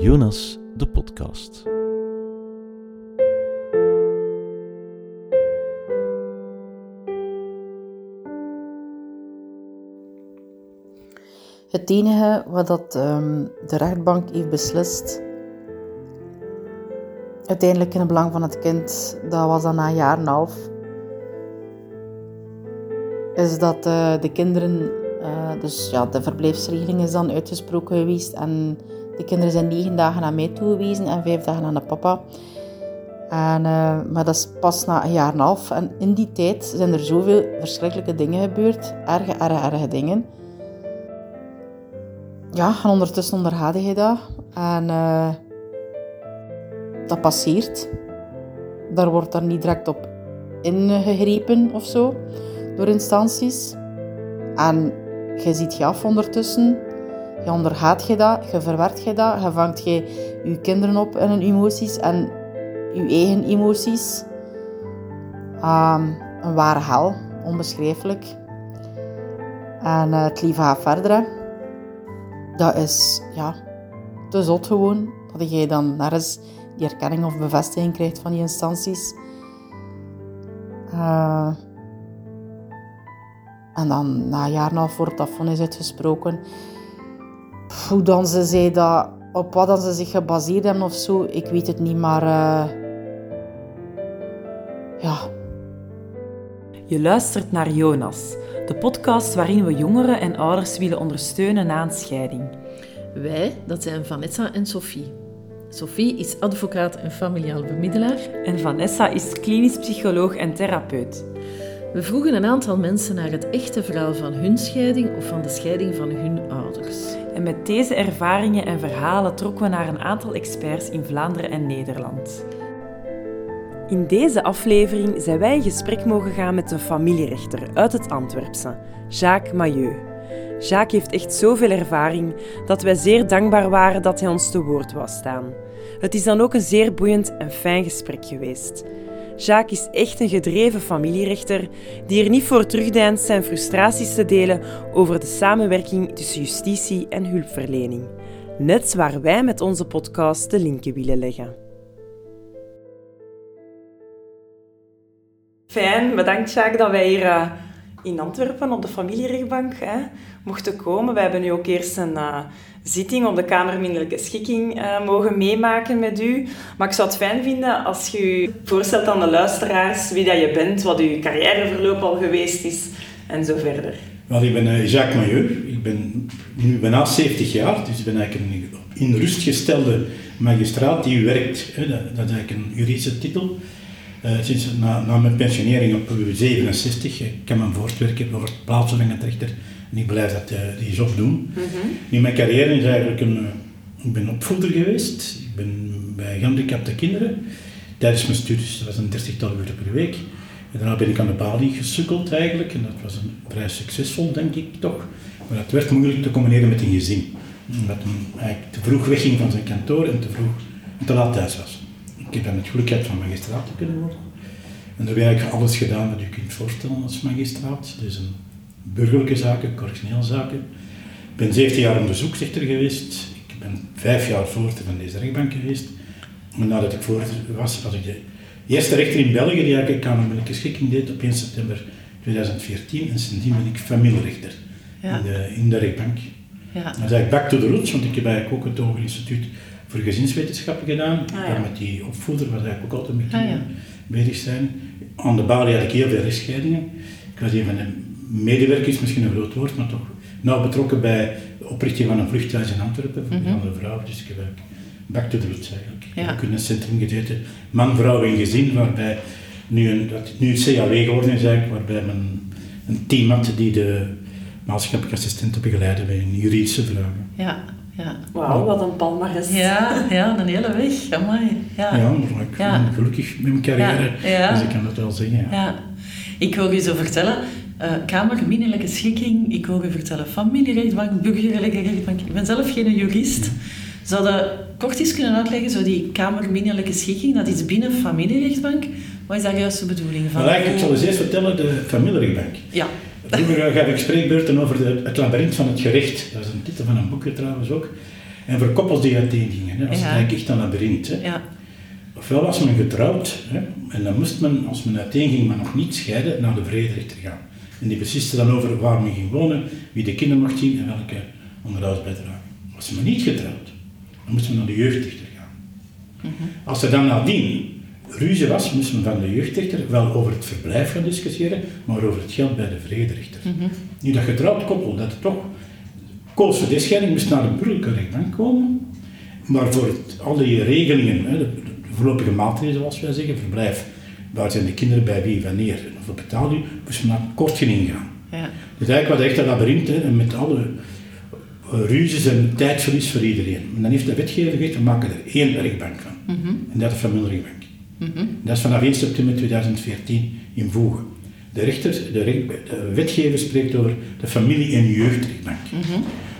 Jonas, de podcast. Het enige wat dat, ehm, de rechtbank heeft beslist, uiteindelijk in het belang van het kind, dat was dan na een jaar en een half, is dat eh, de kinderen, eh, dus ja, de verblijfsregeling is dan uitgesproken geweest en de kinderen zijn negen dagen naar mij toegewezen en vijf dagen aan de papa. En, eh, maar dat is pas na een jaar en half. En in die tijd zijn er zoveel verschrikkelijke dingen gebeurd. Erge, erge, erge dingen. Ja, en ondertussen ondergaat je dat. En uh, dat passeert. Daar wordt er niet direct op ingegrepen of zo door instanties. En je ziet je af ondertussen. Je ondergaat je dat, je verwerkt je dat, je vangt je je kinderen op in hun emoties en je eigen emoties. Um, een ware hel, onbeschrijfelijk. En uh, het leven gaat verder. Dat is, ja, te zot gewoon. Dat je dan nergens die erkenning of bevestiging krijgt van die instanties. Uh, en dan na een jaar en half wordt dat vonnis uitgesproken. Hoe dan ze zei dat, op wat dan ze zich gebaseerd hebben of zo, ik weet het niet, maar uh, ja. Je luistert naar Jonas, de podcast waarin we jongeren en ouders willen ondersteunen na een scheiding. Wij, dat zijn Vanessa en Sophie. Sophie is advocaat en familiaal bemiddelaar. En Vanessa is klinisch psycholoog en therapeut. We vroegen een aantal mensen naar het echte verhaal van hun scheiding of van de scheiding van hun ouders. En met deze ervaringen en verhalen trokken we naar een aantal experts in Vlaanderen en Nederland. In deze aflevering zijn wij in gesprek mogen gaan met een familierechter uit het Antwerpse, Jacques Mailleux. Jacques heeft echt zoveel ervaring dat wij zeer dankbaar waren dat hij ons te woord wou staan. Het is dan ook een zeer boeiend en fijn gesprek geweest. Jacques is echt een gedreven familierechter die er niet voor terugdeinst zijn frustraties te delen over de samenwerking tussen justitie en hulpverlening. Net waar wij met onze podcast de linken willen leggen. Fijn, bedankt Jacques dat wij hier uh, in Antwerpen op de familierechtbank hè, mochten komen. We hebben nu ook eerst een uh, zitting op de Kamermindelijke Schikking uh, mogen meemaken met u. Maar ik zou het fijn vinden als je je voorstelt aan de luisteraars wie dat je bent, wat uw carrièreverloop al geweest is en zo verder. Wel, ik ben Jacques Mailleur. Ik ben nu bijna 70 jaar, dus ik ben eigenlijk een in rust gestelde magistraat die werkt. Hè, dat, dat is eigenlijk een juridische titel. Uh, sinds na, na, mijn pensionering op 67, ik kan me voortwerken over het plaatsvervangend rechter en ik blijf dat, uh, die job doen. Mm -hmm. Nu, mijn carrière is eigenlijk een, ik ben opvoeder geweest, ik ben bij gehandicapte kinderen tijdens mijn studies, dat was een dertigtal uur per week. En daarna ben ik aan de balie gesukkeld eigenlijk en dat was een, vrij succesvol denk ik toch. Maar dat werd moeilijk te combineren met een gezin. Omdat hij te vroeg wegging van zijn kantoor en te vroeg en te laat thuis was. Ik heb dan het geluk gehad van magistraat te kunnen worden. En daar heb ik eigenlijk alles gedaan wat je kunt voorstellen als magistraat. Dus een burgerlijke zaken, correctionele zaken. Ik ben 17 jaar onderzoeksrechter geweest. Ik ben vijf jaar voorzitter van deze rechtbank geweest. En nadat ik voorzitter was, was ik de eerste rechter in België die eigenlijk kamerlijke schikking deed op 1 september 2014. En sindsdien ben ik familierechter ja. in, de, in de rechtbank. Ja. Dat is eigenlijk back to the roots, want ik heb eigenlijk ook het Hoger Instituut voor gezinswetenschappen gedaan. Ah, ja. Met die opvoeder was eigenlijk ook altijd kinderen ah, ja. bezig zijn. Aan de balie had ik heel veel rechtsscheidingen. Ik was een van de medewerkers, misschien een groot woord, maar toch nauw betrokken bij de oprichting van een vluchthuis in Antwerpen voor mm -hmm. andere vrouwen. Dus ik heb back to the roots eigenlijk. Ja. Ik heb ook in een centrum gezeten, man, vrouw en gezin, waarbij nu een, dat nu een CAW geworden is eigenlijk, waarbij men een team had die de maatschappelijke assistenten begeleiden bij een juridische vragen. Ja, ja. Wauw, wat een palmares. Ja, ja, een hele weg. Amai. Ja, ja maar ik ja. ben gelukkig met mijn carrière, ja. Ja. dus ik kan dat wel zeggen. Ja. ja. Ik wil je zo vertellen, uh, kamerminnelijke schikking, ik wil je vertellen familierechtbank, burgerlijke rechtbank. Ik ben zelf geen jurist. Zou je kort eens kunnen uitleggen, zo die kamerminnelijke schikking, dat is binnen familierechtbank. Wat is daar juist de bedoeling van? Nou, ik zal eens eerst vertellen, de familierechtbank. Ja. Vroeger gaf ik spreekbeurten over de, het labyrint van het gerecht. Dat is een titel van een boekje trouwens ook. En voor koppels die uiteengingen, hè, als Ja. het eigenlijk echt een labyrint. Hè. Ja. Ofwel was men getrouwd, hè, en dan moest men, als men uiteenging, maar nog niet scheiden, naar de vrederechter gaan. En die besliste dan over waar men ging wonen, wie de kinderen mocht zien en welke onderhoudsbijdrage. Was men niet getrouwd, dan moest men naar de jeugddichter gaan. Als er dan nadien ruzie was, moest men van de jeugddichter wel over het verblijf gaan discussiëren, maar over het geld bij de vrederechter. Nu dat getrouwd koppel, dat toch koos voor de scheiding, moest naar de burgerlijke rechtbank komen, maar voor het, al die regelingen, hè, de, de voorlopige maatregelen zoals wij zeggen, verblijf, waar zijn de kinderen bij wie, wanneer, en hoeveel betaal je, moest men naar het kortgeding gaan. Ja. Dus eigenlijk was echt een labyrint hè, met alle ruzies en tijdverlies voor iedereen. En dan heeft de wetgever gezegd, we maken er één rechtbank van. En dat is de familierechtbank. Dat is vanaf 1 september 2014 in Voegen. De, rechter, de, wetgever spreekt over de familie- en jeugdrechtbank.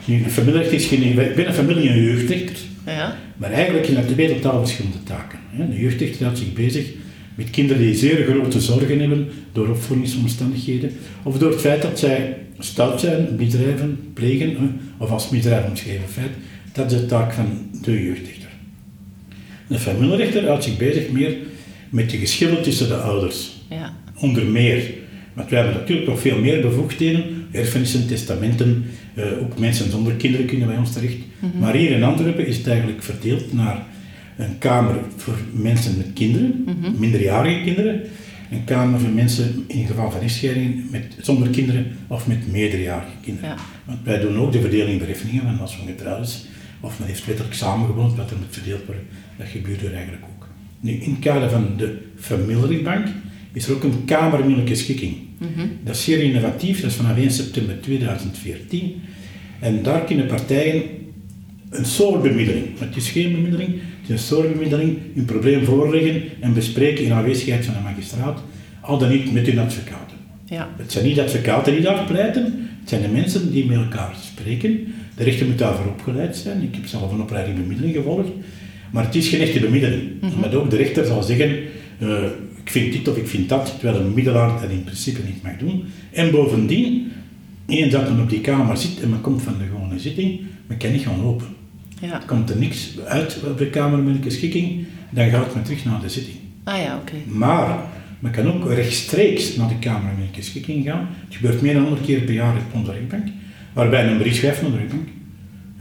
Nu, een familierechter is geen... Ik ben een familie- en jeugdrechter, Ja. maar eigenlijk zijn dat twee totaal verschillende taken. De jeugdrechter houdt zich bezig met kinderen die zeer grote zorgen hebben door opvoedingsomstandigheden of door het feit dat zij stout zijn, misdrijven plegen, of als misdrijf omschreven feit. Dat is de taak van de jeugdrechter. De familierechter houdt zich bezig meer met de geschillen tussen de ouders. Ja. Onder meer. Want wij hebben natuurlijk nog veel meer bevoegdheden. Erfenissen, testamenten, eh, ook mensen zonder kinderen kunnen bij ons terecht. Maar hier in Antwerpen is het eigenlijk verdeeld naar een kamer voor mensen met kinderen, minderjarige kinderen. Een kamer voor mensen in geval van echtscheidingen met, zonder kinderen of met meerderjarige kinderen. Ja. Want wij doen ook de verdeling bereffeningen, want als men getrouwd is of men heeft wettelijk samengewoond, wat er moet verdeeld worden, dat gebeurt er eigenlijk ook. Nu, in het kader van de familierechtbank is er ook een kamermiddelijke schikking. Dat is zeer innovatief, dat is vanaf 1 september 2014. En daar kunnen partijen een soort bemiddeling, het is geen bemiddeling, het is een soort bemiddeling, hun probleem voorleggen en bespreken in aanwezigheid van een magistraat, al dan niet met hun advocaten. Ja. Het zijn niet advocaten die daar pleiten, het zijn de mensen die met elkaar spreken. De rechter moet daarvoor opgeleid zijn. Ik heb zelf een opleiding bemiddeling gevolgd. Maar het is geen echte bemiddeling. Maar ook de rechter zal zeggen, eh, ik vind dit of ik vind dat, terwijl een bemiddelaar dat in principe niet mag doen. En bovendien, eens dat men op die kamer zit en men komt van de gewone zitting, men kan niet gaan lopen. Ja. Komt er niks uit op de kamermiddelijke schikking, dan gaat men terug naar de zitting. Ah ja, oké. Maar men kan ook rechtstreeks naar de Kamer met een schikking gaan. Het gebeurt meer dan 100 keer per jaar op onze rechtbank, waarbij een brief schrijft naar de rechtbank.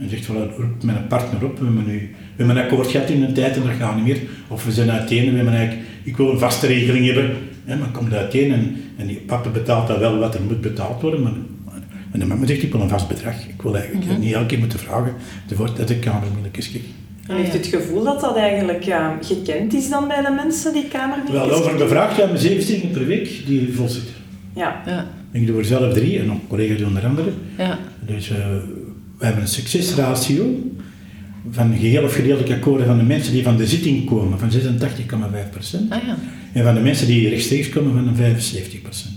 En zegt, voilà, roep mijn partner op, we hebben, nu, we hebben een akkoord gehad in een tijd en dat gaat niet meer. Of we zijn uiteen, we hebben eigenlijk, ik wil een vaste regeling hebben. Hè, men komt uiteen en, en die papa betaalt dan wel wat er moet betaald worden, maar, maar de mama zegt, ik wil een vast bedrag. Ik wil eigenlijk niet elke keer moeten vragen, er wordt uit de Kamer met een schikking. En heeft u het gevoel dat dat eigenlijk ja, gekend is dan bij de mensen, die kamermedewerkers? Wel, over bevraagd, we hebben zeven per week die vol zitten. Ja. Ja. Ik doe er zelf drie en nog collega's doen er andere. Ja. Dus eh, we hebben een succesratio van geheel of gedeeltelijk akkoorden van de mensen die van de zitting komen van 86,5% Ah ja. en van de mensen die rechtstreeks komen van een 75%.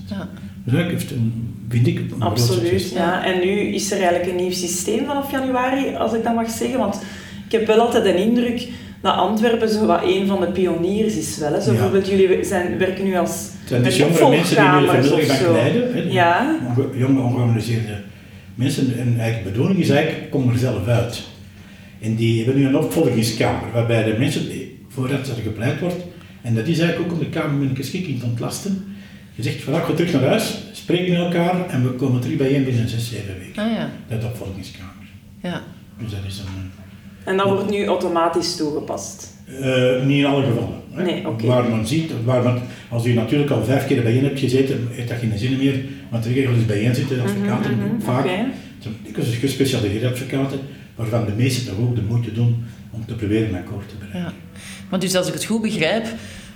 Ja. Dus dat heeft een, vind ik, een groot Absoluut, succes. ja. En nu is er eigenlijk een nieuw systeem vanaf januari, als ik dat mag zeggen. Want ik heb wel altijd de indruk dat Antwerpen zo wat een van de pioniers is wel. Hè. Zo Ja. bijvoorbeeld, jullie zijn, werken nu als Het zijn met dus jongere mensen die nu de leiden. Hè, Ja. Onge- Jonge, ongeorganiseerde mensen. En eigenlijk de bedoeling is eigenlijk, kom er zelf uit. En die hebben nu een opvolgingskamer, waarbij de mensen, voordat er gepleit wordt, en dat is eigenlijk ook om de Kamer met een geschikking te ontlasten. Je zegt, vandaag ga terug naar huis, spreken met elkaar en we komen terug bijeen binnen zes, zeven weken. Ah ja. Dat opvolgingskamer. Ja. Dus dat is een... En dat wordt nu automatisch toegepast. eh, niet in alle gevallen. Hè. Nee, oké. Waar men ziet, waar men, als u natuurlijk al vijf keer bijeen hebt gezeten, heeft dat geen zin meer, want de regel is bijeen zitten, advocaten mhm, vaak. oké. Het zijn dikwijls gespecialiseerde advocaten, waarvan de meesten toch ook de moeite doen om te proberen een akkoord te bereiken. Ja. Maar dus als ik het goed begrijp,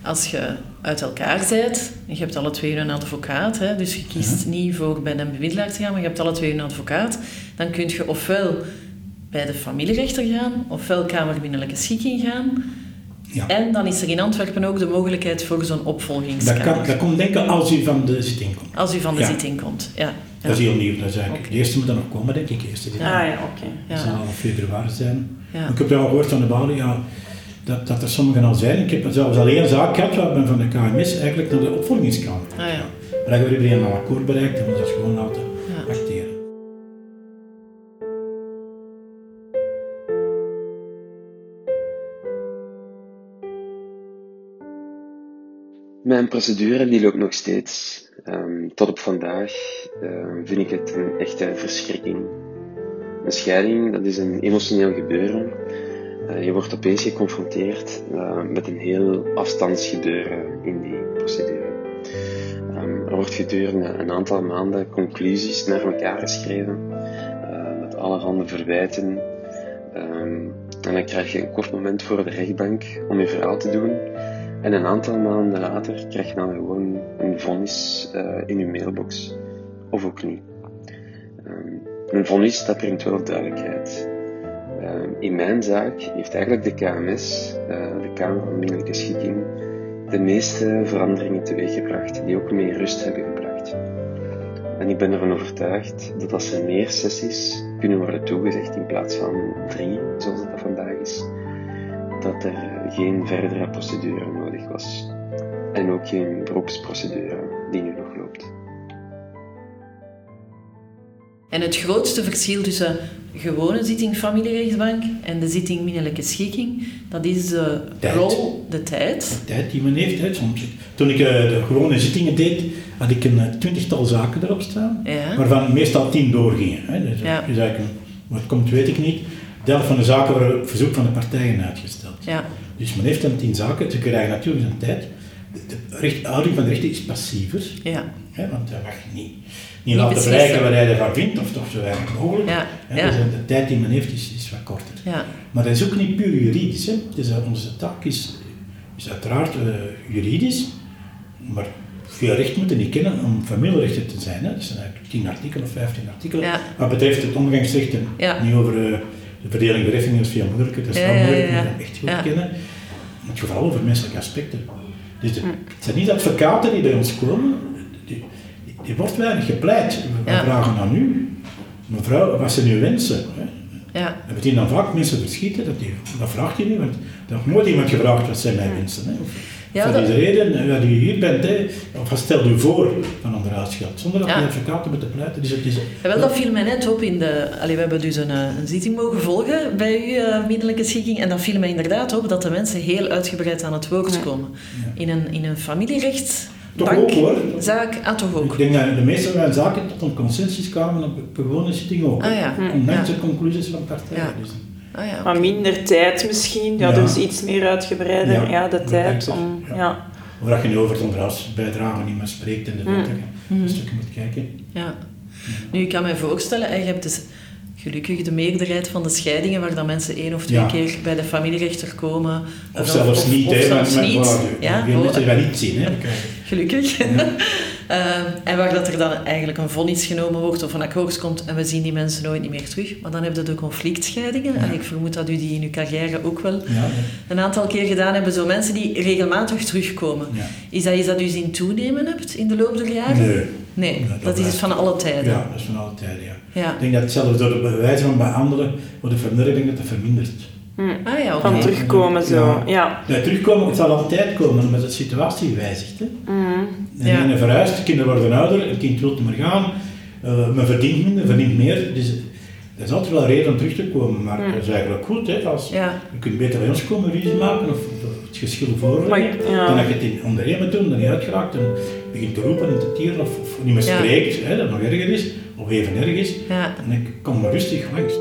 als je uit elkaar bent, en je hebt alle twee een advocaat, hè, dus je kiest niet voor bij een bemiddelaar te gaan, maar je hebt alle twee een advocaat, dan kun je ofwel bij de familierechter gaan, ofwel kamerbinnelijke schikking gaan. Ja. En dan is er in Antwerpen ook de mogelijkheid voor zo'n Dat, opvolgingskamer. kan, dat komt denken als u van de zitting komt. Als u van de Ja. zitting komt. Ja. Ja. Dat is heel nieuw. Dat is eigenlijk. De eerste moet dan nog komen, denk ik. De eerste Ah ja, oké. Dat Ja. zal al februari zijn. Ja. Ik heb wel gehoord van de balie ja, dat, dat er sommigen al zijn. Ik heb zelfs al één zaak gehad waar men van de KMS eigenlijk naar de opvolgingskamer Ah, ja. Maar dat hebben we een akkoord bereikt en we dat gewoon laten Mijn procedure die loopt nog steeds. Ehm, tot op vandaag ehm, vind ik het een echte verschrikking. Een scheiding, dat is een emotioneel gebeuren. Eh, je wordt opeens geconfronteerd uh, met een heel afstandsgebeuren in die procedure. Um, er wordt gedurende een aantal maanden conclusies naar elkaar geschreven, uh, met allerhande verwijten. En dan krijg je een kort moment voor de rechtbank om je verhaal te doen. En een aantal maanden later krijg je dan gewoon een vonnis uh, in je mailbox. Of ook niet. Um, een vonnis, dat brengt wel duidelijkheid. Uh, in mijn zaak heeft eigenlijk de KMS, uh, de Kamer van Minderlijke Schikking, de meeste veranderingen teweeggebracht, die ook meer rust hebben gebracht. En ik ben ervan overtuigd dat als er meer sessies kunnen worden toegezegd in plaats van drie, zoals het vandaag is, dat er geen verdere procedure nodig was. En ook geen beroepsprocedure die nu nog loopt. En het grootste verschil tussen gewone zitting familierechtsbank en de zitting minderlijke schikking, dat is de Tijd. rol, de tijd. De tijd die men heeft. Hè. Soms, toen ik eh, de gewone zittingen deed, had ik een eh, twintigtal zaken erop staan, Ja. waarvan meestal tien doorgingen. Hè. Dus, Ja. eigenlijk een- wat komt, weet ik niet. De helft van de zaken worden op verzoek van de partijen uitgesteld. Ja. Dus men heeft dan tien zaken, ze krijgen natuurlijk zijn tijd. De, de recht, houding van de rechter is passiever, Ja. hè, want hij mag niet, niet, laten blijken wat hij ervan vindt, of toch zo weinig mogelijk. Ja, Hè, ja. dus de tijd die men heeft is, is wat korter. Ja. Maar dat is ook niet puur juridisch. Hè. Dus, onze taak is, is uiteraard eh, juridisch, maar veel recht moeten niet kennen om familierechter te zijn. Hè. Dat zijn eigenlijk 10 artikelen of 15 artikelen. Ja. Wat betreft het omgangsrecht niet over eh, de verdeling bereffingen, is veel moeilijker. Dat is ja, moeilijk, dat echt goed Ja. kennen. Het vooral over menselijke aspecten. Dus de, Hm. het zijn niet advocaten die bij ons komen, die, die, die wordt weinig gepleit. We vragen aan u, mevrouw, wat zijn uw wensen? Hè? Ja. En meteen dan vaak mensen verschieten, dat, die, dat vraagt je niet, want er heeft nooit iemand gevraagd wat zijn mijn wensen. Hè? Of, Ja, van dat- deze reden, eh, dat u hier bent, hè, of wat stelt u voor van onderhoudsgeld, zonder dat Ja. die advocaten moeten pleiten. Dus het is, Ja, wel, dat viel mij net op in de... Allee, we hebben dus een, eh, een zitting mogen volgen bij uw uh, middelijke schikking. En dat viel mij inderdaad op dat de mensen heel uitgebreid aan het woord komen. In een, in een familierecht... Toch ook, hoor. Zaak, ah, toch ook. ik denk dat de meeste van mijn zaken tot een consensus kwamen op de gewone zitting ook. Ah ja. Ondanks Ja. de conclusies van partijen. Ja. Dus, Ah, ja. Maar minder tijd misschien, ja, Ja. dus iets meer uitgebreider, Ja, ja, de dat tijd om... ja. Ja. of dat je nu over het onderhoudsbijdrage niet meer spreekt en de Mm. wettige een stukje moet kijken. Ja. Nu, ik kan me voorstellen, hè, je hebt dus gelukkig de meerderheid van de scheidingen waar dan mensen één of twee Ja. keer bij de familierechter komen. Of zelfs niet, of hè, zelfs met, met, niet. Ja, oh, mensen die dat niet zien. Hè. gelukkig. Ja. Eh, en waar dat er dan eigenlijk een vonnis genomen wordt of een akkoord komt en we zien die mensen nooit niet meer terug. Maar dan heb je de conflictscheidingen. En ik vermoed dat u die in uw carrière ook wel Ja, een aantal keer gedaan hebben. Zo mensen die regelmatig terugkomen. ja. Is dat iets dat u zien toenemen hebt in de loop der jaren? Nee. Nee, dat dat is blijft- van alle tijden. Ja, dat is van alle tijden, ja. Ik denk dat zelfs door de bewijzen van behandelen wordt de dat het vermindert. Ah ja. Van terugkomen zo, Ja. ja. Ja, terugkomen, het zal altijd komen, omdat de situatie wijzigt. Hè. Mhm. En Ja. ene verhuist, de kinderen worden ouder, het kind wil niet meer gaan, eh, men verdient minder, verdient meer. Dus er is altijd wel een reden om terug te komen, maar Mm. dat is eigenlijk goed. Hè, als, Ja. Je kunt beter bij ons komen, ruzie maken of, of het geschil voorleggen, Maar, ja. dan dat je het in onder één moet doen, dan niet uitgeraakt en begint te roepen en te tieren of, of niet meer Ja. spreekt, hè, dat nog erger is, of even erg is. Ja. En ik kom maar rustig langs.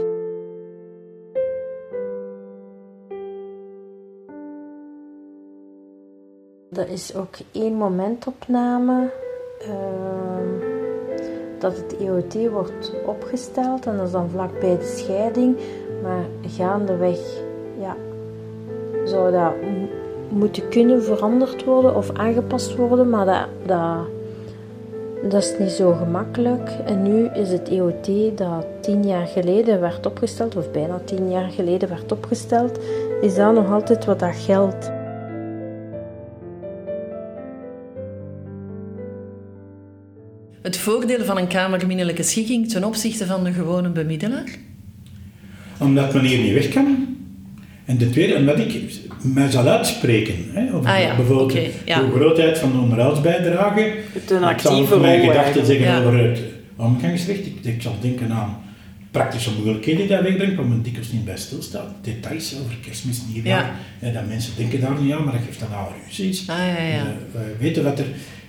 Er is ook één momentopname ehm, dat het EOT wordt opgesteld en dat is dan vlakbij de scheiding. Maar gaandeweg ja, zou dat moeten kunnen veranderd worden of aangepast worden, maar dat, dat, dat is niet zo gemakkelijk. En nu is het EOT dat tien jaar geleden werd opgesteld, of bijna tien jaar geleden werd opgesteld, is dat nog altijd wat dat geldt. Het voordeel van een kamerminnelijke schikking ten opzichte van de gewone bemiddelaar? Omdat men hier niet weg kan. En de tweede, omdat ik mij zal uitspreken. Hè, over Ah ja, bijvoorbeeld oké, ja. de grootheid van de onderhoudsbijdrage. Het een Ik zal mijn gedachten zeggen Ja. over het omgangsrecht. Ik, ik zal denken aan praktische moeilijkheden die dat wegbrengt, waar men dikwijls niet bij stilstaat. Details over kerstmis, nieuwjaar. Ja. En dat mensen denken daar niet aan, maar dat geeft dan al ruzies. Ah, ja, ja. Eh, weten wat er...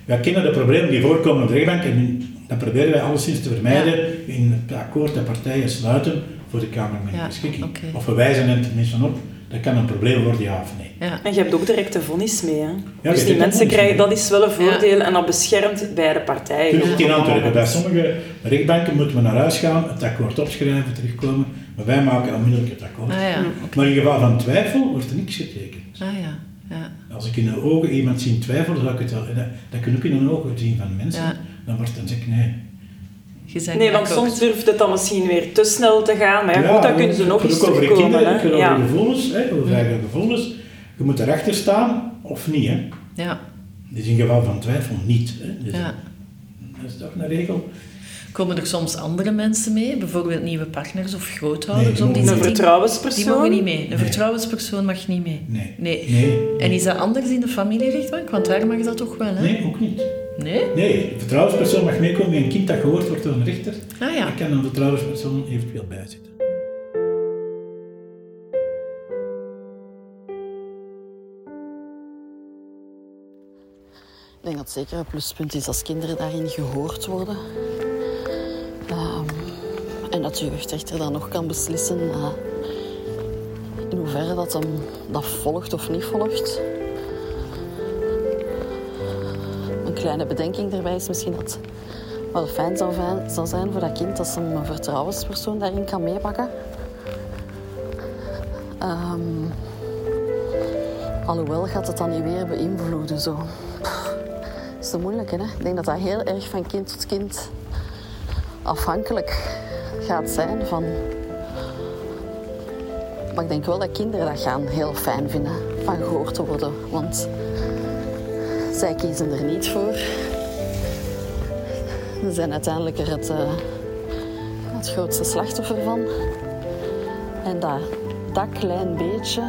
Wij kennen de problemen die voorkomen op de rechtbank en dat proberen wij alleszins te vermijden in het akkoord dat partijen sluiten voor de Kamer met Ja, beschikking. Of we wijzen hen tenminste op, dat kan een probleem worden, ja of nee. Ja. En je hebt ook direct een vonnis mee. Hè? dus die mensen krijgen, mee. dat is wel een voordeel en dat beschermt beide partijen. Ook in Antwerpen. Bij sommige rechtbanken moeten we naar huis gaan, het akkoord opschrijven, terugkomen, maar wij maken onmiddellijk het akkoord. Ah, ja. oké. Maar in geval van twijfel wordt er niks getekend. Ah, ja. Als ik in de ogen iemand zie twijfelen, zou ik het Dat, dat kun je ook in de ogen zien van mensen. Ja. Dan wordt dan zeg ik nee. Je bent Nee, want soms durft het dan misschien weer te snel te gaan. Maar ja, goed, dan kunnen ze nog eens ook over je terugkomen. kinderen, Hè? over Ja. gevoelens, hè, over eigen gevoelens. Je moet erachter staan, of niet. Hè. Ja. Dus in geval van twijfel niet. Hè. Dus Ja. Dat is toch een regel. Komen er soms andere mensen mee, bijvoorbeeld nieuwe partners of grootouders Nee, die Een zitting? vertrouwenspersoon. Die mogen niet mee. Een Nee. vertrouwenspersoon mag niet mee. Nee. Nee. Nee. En is dat anders in de familierechtbank? Want daar mag dat toch wel, hè? Nee, ook niet. Nee? Nee, een vertrouwenspersoon mag meekomen met een kind dat gehoord wordt door een rechter. Ah ja. Daar kan een vertrouwenspersoon eventueel bij zitten. Ik denk dat het zeker een pluspunt is als kinderen daarin gehoord worden. En dat de jeugdrechter dan nog kan beslissen in hoeverre dat hem dat volgt of niet volgt. Een kleine bedenking daarbij is misschien dat wel fijn zou, zijn voor dat kind als hem een vertrouwenspersoon daarin kan meepakken. Ehm, alhoewel gaat het dan niet weer beïnvloeden zo. Dat is te moeilijk, hè? Ik denk dat dat heel erg van kind tot kind afhankelijk gaat zijn van... Maar ik denk wel dat kinderen dat gaan heel fijn vinden, van gehoord te worden. Want zij kiezen er niet voor. Ze zijn uiteindelijk er het, eh, het grootste slachtoffer van. En dat, dat klein beetje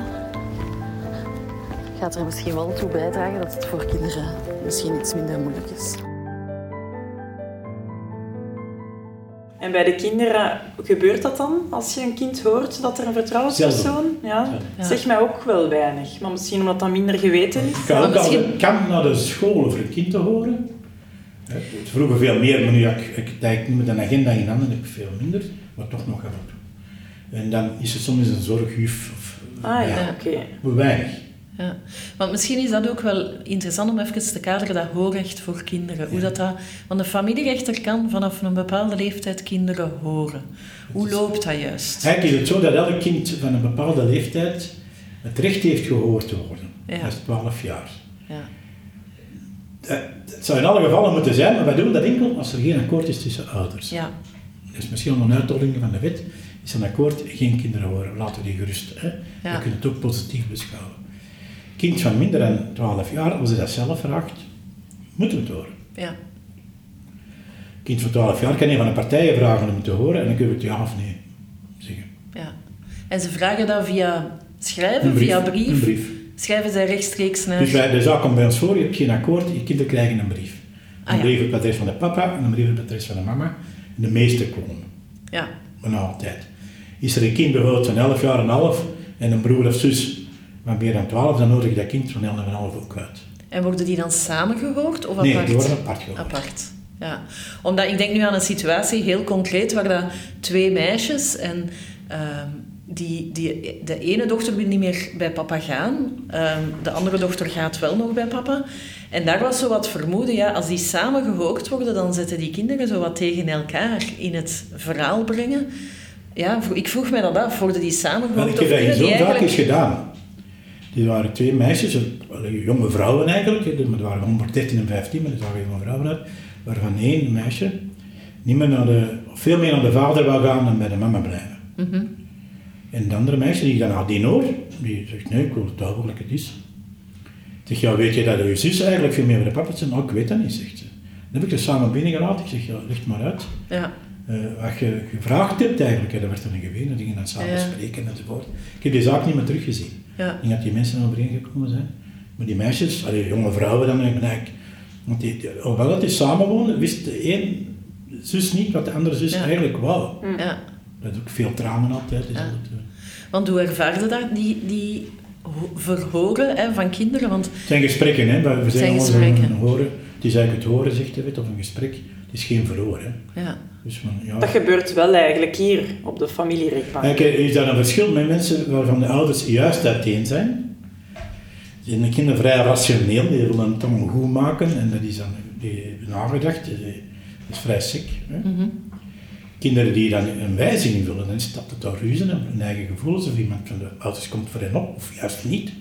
gaat er misschien wel toe bijdragen dat het voor kinderen misschien iets minder moeilijk is. En bij de kinderen, gebeurt dat dan als je een kind hoort dat er een vertrouwenspersoon... Ja, Ja. zegt mij ook wel weinig. Maar misschien omdat dat minder geweten is. Het kan ook al misschien- een kamp naar de school voor een kind te horen. Hè, Het vroeger veel meer, maar nu heb ik, ik, ik niet met een agenda in handen heb ik veel minder, maar toch nog af en toe. En dan is het soms een zorgjuf of Ah ja, Ja. weinig. Ja, want misschien is dat ook wel interessant om even te kaderen, dat hoorrecht voor kinderen. Hoe dat dat, want een familierechter kan vanaf een bepaalde leeftijd kinderen horen. Hoe loopt dat juist? Eigenlijk is het zo dat elk kind van een bepaalde leeftijd het recht heeft gehoord te worden. Ja. Dat is 12 jaar. Ja. Dat, het zou in alle gevallen moeten zijn, maar wij doen dat enkel als er geen akkoord is tussen ouders. Ja. Dus misschien onder een uittolling van de wet is een akkoord geen kinderen horen. Laten we die gerust. Hè? Ja. We kunnen het ook positief beschouwen. Kind van minder dan 12 jaar, als hij dat zelf vraagt, moeten we het horen. Ja. Kind van 12 jaar kan een van de partijen vragen om te horen en dan kunnen we het ja of nee zeggen. ja. En ze vragen dat via schrijven, Een brief. via brief. Een brief. Schrijven zij rechtstreeks naar... Dus wij, de zaak komt bij ons voor, je hebt geen akkoord, je kinderen krijgen een brief. Een Ah, ja. brief op het adres van de papa en een brief op het adres van de mama. En de meeste komen. Ja. Maar nou altijd. Is er een kind bijvoorbeeld van 11 jaar en een half en een broer of zus van meer dan 12, dan nodig je dat kind van 11 en een half ook uit. En worden die dan samen gehoord of Nee, apart? die worden apart gehoord. Apart. Ja, omdat ik denk nu aan een situatie heel concreet waar dat twee meisjes en ehm, die, die, de ene dochter wil niet meer bij papa gaan, ehm, de andere dochter gaat wel nog bij papa. En daar was zo wat vermoeden, ja, als die samen gehoord worden, dan zetten die kinderen zo wat tegen elkaar in het verhaal brengen. Ja, ik vroeg mij dat af, worden die samen Wel, gehoord ik heb dat in zo'n zaak eigenlijk... gedaan. Die waren twee meisjes, jonge vrouwen eigenlijk, maar die waren 113 en 15, maar die zagen jonge vrouwen uit, waarvan één meisje niet meer naar de, veel meer naar de vader wou gaan dan bij de mama blijven. Mhm. En de andere meisje die dan had, die hoor, die zegt, nee, ik wil het duidelijk het is. Ik zeg, ja, weet je dat je zus eigenlijk veel meer bij de papa is? Nou, ik weet dat niet, zegt ze. Dan heb ik ze samen binnengelaten. Ik zeg, ja, leg maar uit. Ja, Eh, wat je gevraagd hebt eigenlijk, dat werd dan dat gingen dan samen Ja. spreken enzovoort. Ik heb die zaak niet meer teruggezien. Ja, Ik denk dat die mensen overeengekomen zijn. Maar die meisjes, allee, jonge vrouwen dan eigenlijk... Want die, die- hoewel dat die samenwonen, wist de een zus niet wat de andere zus Ja. eigenlijk wou. ja. Dat is ook veel tranen altijd. Dus Ja. dat, Want hoe ervaarde dat, die, die ho- verhoren hè, van kinderen? Want Het zijn gesprekken, hè. We zijn een horen. Het is eigenlijk het horen, zegt hij, of een gesprek. Het is geen verhoor, hè. ja, Dus ja. Dat gebeurt wel eigenlijk hier op de familierechtbank. Kijk, is dat een verschil met mensen waarvan de ouders juist uiteen zijn? Zijn de kinderen vrij rationeel, die willen het allemaal goed maken en dat is dan die nagedacht, die- dat is vrij sick. Hè? Mhm. Kinderen die dan een wijziging willen, dan staat het daar ruzie en hun eigen gevoelens of iemand van de ouders komt voor hen op, of juist niet.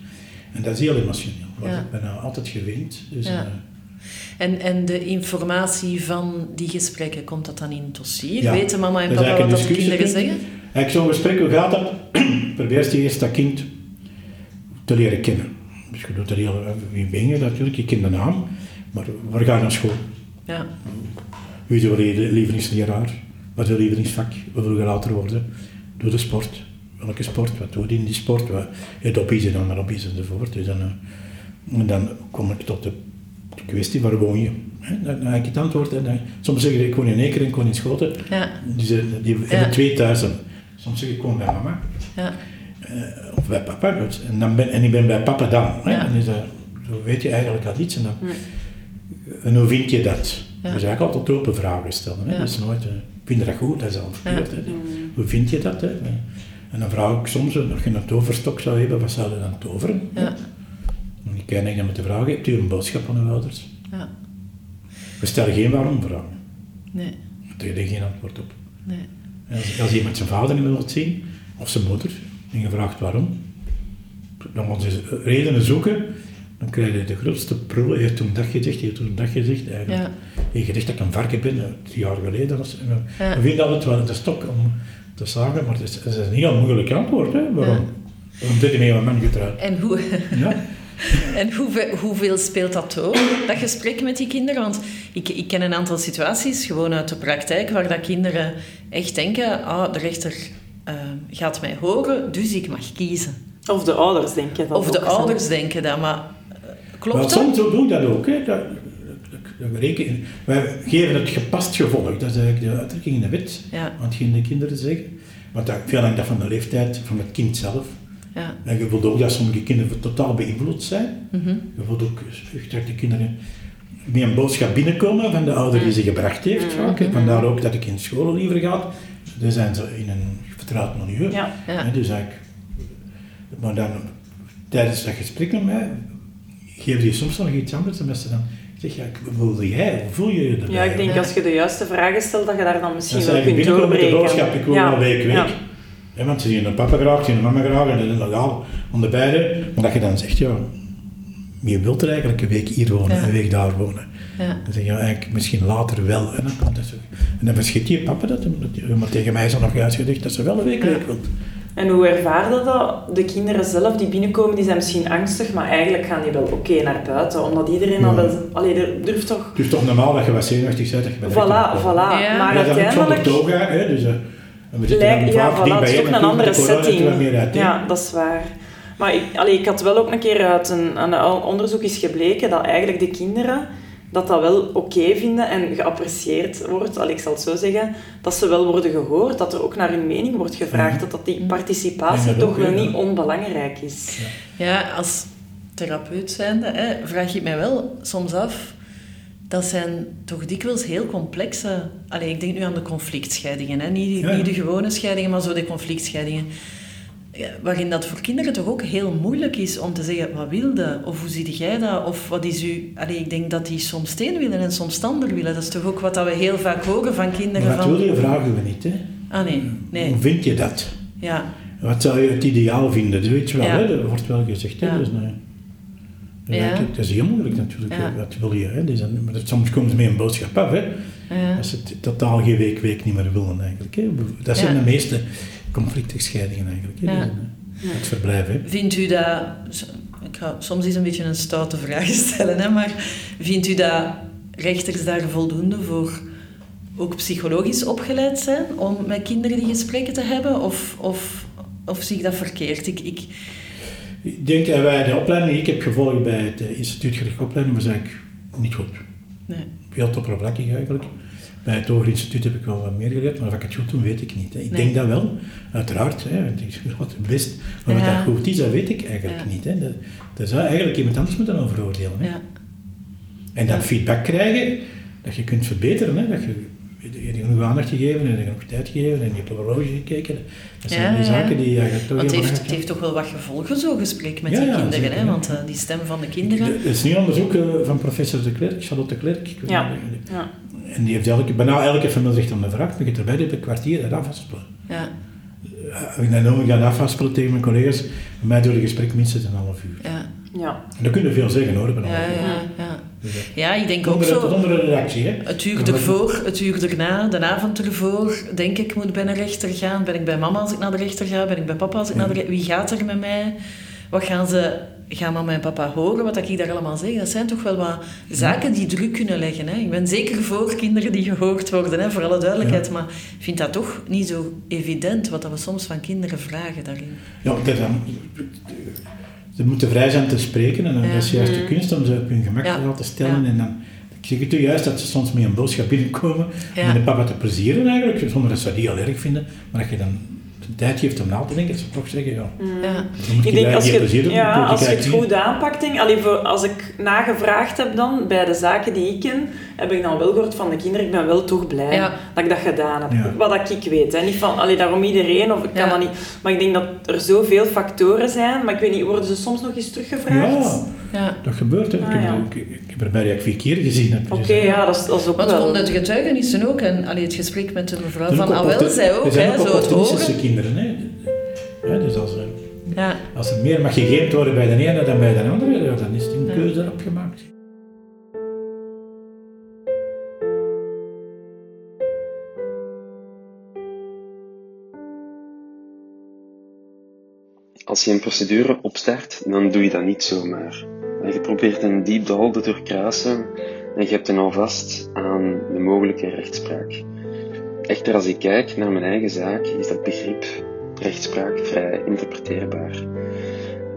En dat is heel emotioneel. Daar Ja. ik bijna altijd geweend. Dus, Ja. En, en de informatie van die gesprekken, komt dat dan in het dossier? Ja, Weten mama en is papa wat dat de kinderen zeggen? Eigenlijk zo'n gesprek, hoe gaat dat? Probeer je eerst dat kind te leren kennen. Dus je doet er heel, wie ben je natuurlijk, je kent de naam, maar waar ga je naar school? Ja, Wie is je lievelingsleraar? Wat is je lievelingsvak? Wat wil je later worden? Doe de sport. Welke sport? Wat doe je in die sport? Wat, het hobby's en dan maar hobby's enzovoort. Dus dan, eh, en dan kom ik tot de kwestie, waar woon je? Dan, dan heb ik het antwoord. Dan, soms zeg ik, woon in Eker en ik woon in Schoten. ja, Die, hebben Ja. twee thuisen. Soms zeg ik gewoon bij mama. ja, eh, of bij papa. dus- En, dan ben, en ik ben bij papa dan. Hè? Ja. En is dat, zo weet je eigenlijk al iets. En, dan, en hoe vind je dat? Ja. Dus eigenlijk altijd open vragen stellen. Hè? Dus nooit, eh, vind je dat goed? Dat is al verkeerd. Hoe vind je dat? Hè? En dan vraag ik soms, als je een toverstok zou hebben, wat zou je dan toveren? ja, En ik dan met de vraag, hebt u een boodschap aan uw ouders? ja. We stellen geen waarom-vragen. Nee, Daar heb je geen antwoord op. nee. Als, als iemand zijn vader niet wil zien, of zijn moeder, en je vraagt waarom, dan gaan ze redenen zoeken, dan krijg je de grootste prullen. Je hebt toen dat gezegd, je hebt toen dat gezegd. Eigenlijk. Ja. Je gezegd dat ik een varken ben, drie jaar geleden. Was, Ja. We vinden altijd wel de stok om te zagen, maar het is, het is een heel moeilijk antwoord. Hè? Waarom? Ja. Waarom zit je met een man getrouwd? En, hoe, Ja? en hoeveel, hoeveel speelt dat door, dat gesprek met die kinderen? Want ik, ik ken een aantal situaties, gewoon uit de praktijk, waar dat kinderen echt denken, ah, de rechter eh, gaat mij horen, dus ik mag kiezen. Of de ouders denken dat Of de ouders denken dat, maar eh, klopt Maar dat? soms doe ik dat ook. Hè. Dat, dat, dat, dat reken- wij geven het gepast gevolg. Dat is eigenlijk de uitdrukking in de wet. Ja. Want geen de kinderen zeggen. Want dat, veel hangt dat van de leeftijd van het kind zelf. Ja. En je voelt ook dat sommige kinderen totaal beïnvloed zijn. Mhm. Je voelt ook dat de kinderen met een boodschap binnenkomen van de ouder die ze gebracht heeft. vaak, hè. Vandaar ook dat ik in school liever ga. Dan zijn ze in een vertrouwd milieu. Ja. Dus eigenlijk, maar dan tijdens dat gesprek met mij geef je soms nog iets anders. En mensen dan zeg ja, hoe voel jij? Hoe voel je je erbij? Ja, ik denk Ja. als je de juiste vragen stelt, dat je daar dan misschien Dan wel kunt binnenkomen met de doorbreken. boodschap, ik wil Ja. week, week. Ja. Want ze zien een papa graag, ze zien een mama graag en dan legaal aan de beide. Maar dat je dan zegt, ja, je wilt er eigenlijk een week hier wonen, Ja. een week daar wonen. Ja. Dan zeg je ja, eigenlijk misschien later wel. En dan, komt dat zo. en dan verschiet die papa dat, maar tegen mij is er nog juist gezegd dat ze wel een week weg wilt. En hoe ervaarde dat? De kinderen zelf die binnenkomen, die zijn misschien angstig, maar eigenlijk gaan die wel oké naar buiten. Omdat iedereen al wel... Allee, er durft toch... Het is toch normaal dat je wat zenuwachtig bent, dat je Voilà, voilà. Maar Ja, dat is ook zonder uiteindelijk... toga, hè, dus... eh, en we zitten ja, vaak voilà, dicht het is ook een andere setting. Ja, dat is waar. Maar ik, allee, ik had wel ook een keer uit een, een onderzoek is gebleken dat eigenlijk de kinderen dat dat wel oké vinden en geapprecieerd wordt, allee, ik zal het zo zeggen, dat ze wel worden gehoord, dat er ook naar hun mening wordt gevraagd, Ja. dat, dat die participatie Ja, dat toch wel ja. niet onbelangrijk is. Ja, als therapeut zijnde hè, vraag ik mij wel soms af. Dat zijn toch dikwijls heel complexe... Allee, ik denk nu aan de conflictscheidingen. Hè? Niet, Ja, ja. niet de gewone scheidingen, maar zo de conflictscheidingen. Waarin dat voor kinderen toch ook heel moeilijk is om te zeggen... Wat wilde? Of hoe zie jij dat? Of wat is u... Allee, ik denk dat die soms het een willen en soms ander willen. Dat is toch ook wat dat we heel vaak horen van kinderen. Maar dat van... wil je vragen we niet, hè. Ah, nee. Nee. Hoe vind je dat? Ja. Wat zou je het ideaal vinden? Dat weet je wel, Ja. hè? dat wordt wel gezegd. Hè? Ja. Dus, nee. Ja. Dat, dat is heel moeilijk natuurlijk. Ja. Wat wil je? Hè? Dan, maar dat- soms komen ze met een boodschap af. Hè? Ja. Dat ze het totaal geen week, week niet meer willen eigenlijk. Hè? Dat zijn Ja. de meeste conflictscheidingen eigenlijk. Hè? Ja. Eh, het verblijf. Hè? Vindt u dat... Ik ga soms eens een beetje een stoute vraag stellen, hè, maar vindt u dat rechters daar voldoende voor ook psychologisch opgeleid zijn om met kinderen die gesprekken te hebben? Of, of, of zie ik dat verkeerd? Ik, ik, Ik denk dat wij de opleiding die ik heb gevolgd bij het eh, instituut gerichte opleiding was eigenlijk niet goed. nee. Veel te oppervlakkig eigenlijk. Bij het Hoger Instituut heb ik wel wat meer geleerd, maar of ik het goed doe, weet ik niet. Hè. Ik denk dat wel, uiteraard. Hè. want Ik doe het best. Maar wat Ja. dat goed is, dat weet ik eigenlijk Ja. niet. Hè. Dat, dat zou eigenlijk iemand anders moeten over oordelen. Hè. Ja. En dan Ja. feedback krijgen, dat je kunt verbeteren. Hè. Dat je, je hebt genoeg aandacht gegeven en genoeg tijd gegeven en je hebt op een horloge gekeken. Dat zijn Ja, die ja. zaken die eigenlijk toch Want het heel heeft, het heeft toch wel wat gevolgen, zo'n gesprek met Ja, die ja, kinderen. zeker, hè? ja. Want eh, die stem van de kinderen... Er is nu onderzoek eh, van professor de Klerk, Charlotte de Klerk. ik weet Ja. niet, Ja. En die heeft elke, bijna elke familie zich dan gevraagd, maar je erbij dit een kwartier en afhaspelen. Ja, Als ik dan nog gaan afhaspelen tegen mijn collega's, bij mij door het gesprek minstens een half uur. ja, Ja. En dan kun je veel zeggen hoor, ja, ja, ja. Dus Ja, ik denk ook zo... reactie, hè. Het uur ervoor, het uur erna, de avond ervoor, denk ik, moet ik bij een rechter gaan. Ben ik bij mama als ik naar de rechter ga? Ben ik bij papa als ik naar de rechter Wie gaat er met mij? Wat gaan ze... Gaan mama en papa horen wat ik daar allemaal zeg? Dat zijn toch wel wat zaken die druk kunnen leggen. Hè? Ik ben zeker voor kinderen die gehoord worden, hè, voor alle duidelijkheid. Maar ik vind dat toch niet zo evident wat dat we soms van kinderen vragen daarin. Ja, dat is dan, ze moeten vrij zijn te spreken en dat is juist de kunst om ze op hun gemak te laten stellen. En dan, ik zeg het u juist dat ze soms met een boodschap binnenkomen om de papa te plezieren eigenlijk, zonder dat ze dat heel erg vinden, maar dat je dan de tijd geeft om na te denken, dat ze toch zeggen, ja, Ja. dan moet Ik je denk als je, plezier doen, ja, als je het goed aanpakt, denk, allee, voor, als ik nagevraagd heb dan, bij de zaken die ik ken, heb ik dan wel gehoord van de kinderen, ik ben wel toch blij Ja. dat ik dat gedaan heb. Ja. Wat dat ik weet. Hè. Niet van, allee, daarom iedereen, of ik kan Ja. dat niet. Maar ik denk dat er zoveel factoren zijn, maar ik weet niet, worden ze soms nog eens teruggevraagd? Ja, Ja. dat gebeurt. Hè. Ah, ik, heb, ja. ik heb er bijna vier keer gezien. heb. Oké, Dus, ja, dat is, dat is ook Want wel... vanuit de getuigenissen ook, en allee, het gesprek met de mevrouw van ook Awel zei ook, zijn hè, ook zo het horen. kinderen. Hè. Ja, dus als er, Ja. als er meer mag gegeven worden bij de ene dan bij de andere, ja, dan is er een Ja. keuze erop gemaakt. Als je een procedure opstart, dan doe je dat niet zomaar. Je probeert een diep dal te doorkruisen en je hebt dan alvast aan de mogelijke rechtspraak. Echter, als ik kijk naar mijn eigen zaak, is dat begrip rechtspraak vrij interpreteerbaar.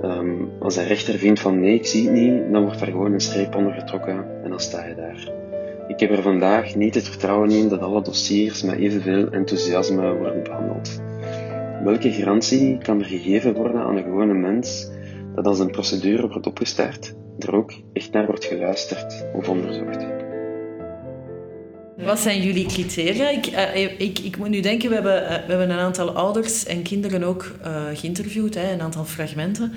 Ehm, als een rechter vindt van nee, ik zie het niet, dan wordt daar gewoon een streep onder getrokken en dan sta je daar. Ik heb er vandaag niet het vertrouwen in dat alle dossiers met evenveel enthousiasme worden behandeld. Welke garantie kan er gegeven worden aan de gewone mens dat als een procedure wordt opgestart, er ook echt naar wordt geluisterd of onderzocht? Wat zijn jullie criteria? Ik, eh, ik, ik moet nu denken, we hebben, eh, we hebben een aantal ouders en kinderen ook eh, geïnterviewd, hè, een aantal fragmenten.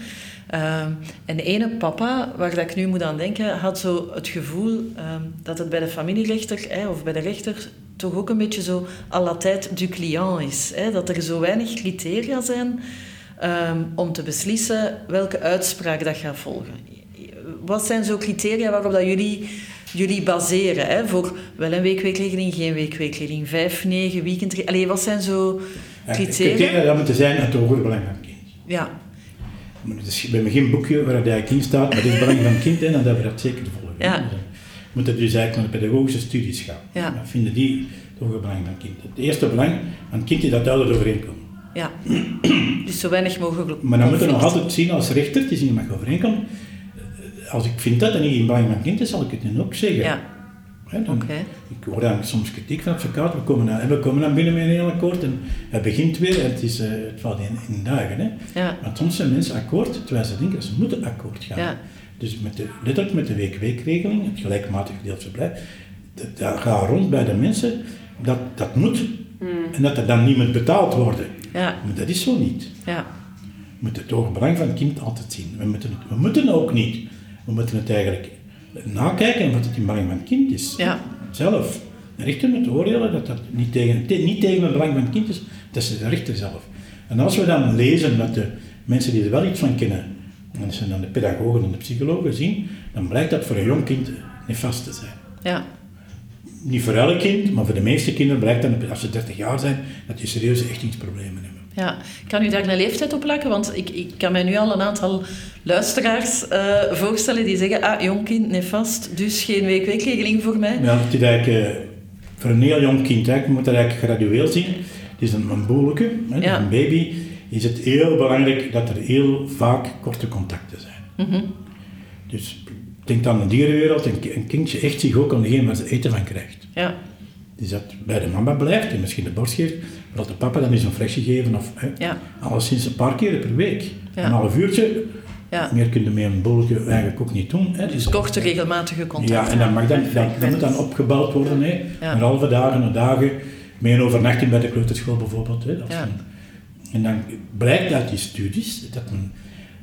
En de ene papa, waar dat ik nu moet aan denken, had zo het gevoel ehm, dat het bij de familierechter hè, of bij de rechter toch ook een beetje zo à la tête du client is. Hè? Dat er zo weinig criteria zijn ehm, om te beslissen welke uitspraak dat gaat volgen. Wat zijn zo criteria waarop dat jullie jullie baseren hè, voor wel een weekweekregeling, geen weekweekregeling, vijf, negen, weekend. Allee, wat zijn zo Ja, criteria? Criteria dat moeten zijn het hoger belang van het kind. Ja, Maar Het is bij me geen boekje waar dat eigenlijk in staat, maar dit is het belang van het kind en dan hebben we dat zeker te volgen. Ja. Dan moet het dus eigenlijk naar de pedagogische studies gaan. Ja. Dan vinden die het hoger belang van het kind. Het eerste belang van het kind is dat duidelijk overeenkomen. ja. Dus zo weinig mogelijk Maar dan moeten we nog altijd zien als rechter, het is niet mag overeenkomen. Als ik vind dat dat niet in belang van kind is, zal ik het dan ook zeggen. Ja, dan-. Ik hoor dan soms kritiek van advocaten. We komen dan, we komen dan binnen met een heel akkoord en het begint weer en het, is, eh, het valt in, in dagen. Hè. Ja, Maar soms zijn mensen akkoord, terwijl ze denken dat ze moeten akkoord gaan. Ja. Dus met de, letterlijk met de week-weekregeling, het gelijkmatig gedeeld verblijf, dat, dat gaat rond bij de mensen dat dat moet. En dat er dan niemand betaald worden. ja, Maar dat is zo niet. ja. We moeten het hoge belang van het kind altijd zien. We moeten, het, we moeten ook niet. We moeten het eigenlijk nakijken wat het in belang van het kind is. Ja. Zelf. De rechter moet oordelen dat dat niet tegen, te- niet tegen het belang van het kind is. Dat is de rechter zelf. En als we dan lezen dat de mensen die er wel iets van kennen, en dat zijn dan de pedagogen en de psychologen, zien, dan blijkt dat voor een jong kind nefast te zijn. ja. Niet voor elk kind, maar voor de meeste kinderen blijkt dan, als ze 30 jaar zijn, dat die serieuze echtingsproblemen hebben. Ja, kan u daar een leeftijd op plakken? Want ik, ik kan mij nu al een aantal luisteraars eh, voorstellen die zeggen, ah, jong kind, nefast, dus geen week-weekregeling voor mij. Ja, het is eigenlijk eh, voor een heel jong kind, hè, je moet dat eigenlijk gradueel zien. Het is een, een boelke, hè, Ja. een baby, is het heel belangrijk dat er heel vaak korte contacten zijn. Mhm. Dus denk aan de dierenwereld, een, een kindje echt zich ook aan degene waar ze eten van krijgt. Ja, die dat bij de mama blijft, die misschien de borst geeft, dat de papa dan eens een flesje geven of hè, Ja. alleszins een paar keer per week. Ja. Een half uurtje, Ja. meer kun je met een bolletje eigenlijk ook niet doen. Hè. Dus korte, regelmatige contacten. Ja, en dat, mag dan, dat, dat moet dan opgebouwd worden. Hè. Een halve dagen, een dagen, met een overnachting bij de kleuterschool bijvoorbeeld. Hè. Dat en dan blijkt uit die studies dat men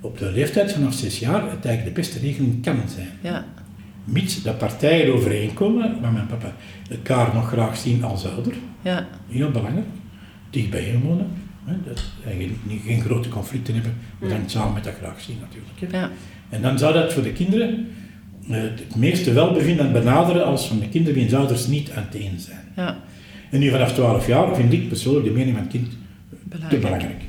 op de leeftijd vanaf zes jaar het eigenlijk de beste regeling kan zijn. Ja. Mits dat partijen overeenkomen, maar mijn papa elkaar nog graag zien als ouder. Ja. Heel belangrijk. Dicht bij je wonen. Hè, dat eigenlijk niet, geen grote conflicten hebben, maar dan samen met dat graag zien natuurlijk. Hè. Ja. En dan zou dat voor de kinderen eh, het meeste welbevinden benaderen als van de kinderen wiens ouders niet aan het een zijn. Ja. En nu vanaf 12 jaar vind ik persoonlijk de mening van het kind te Belangrijk. belangrijk.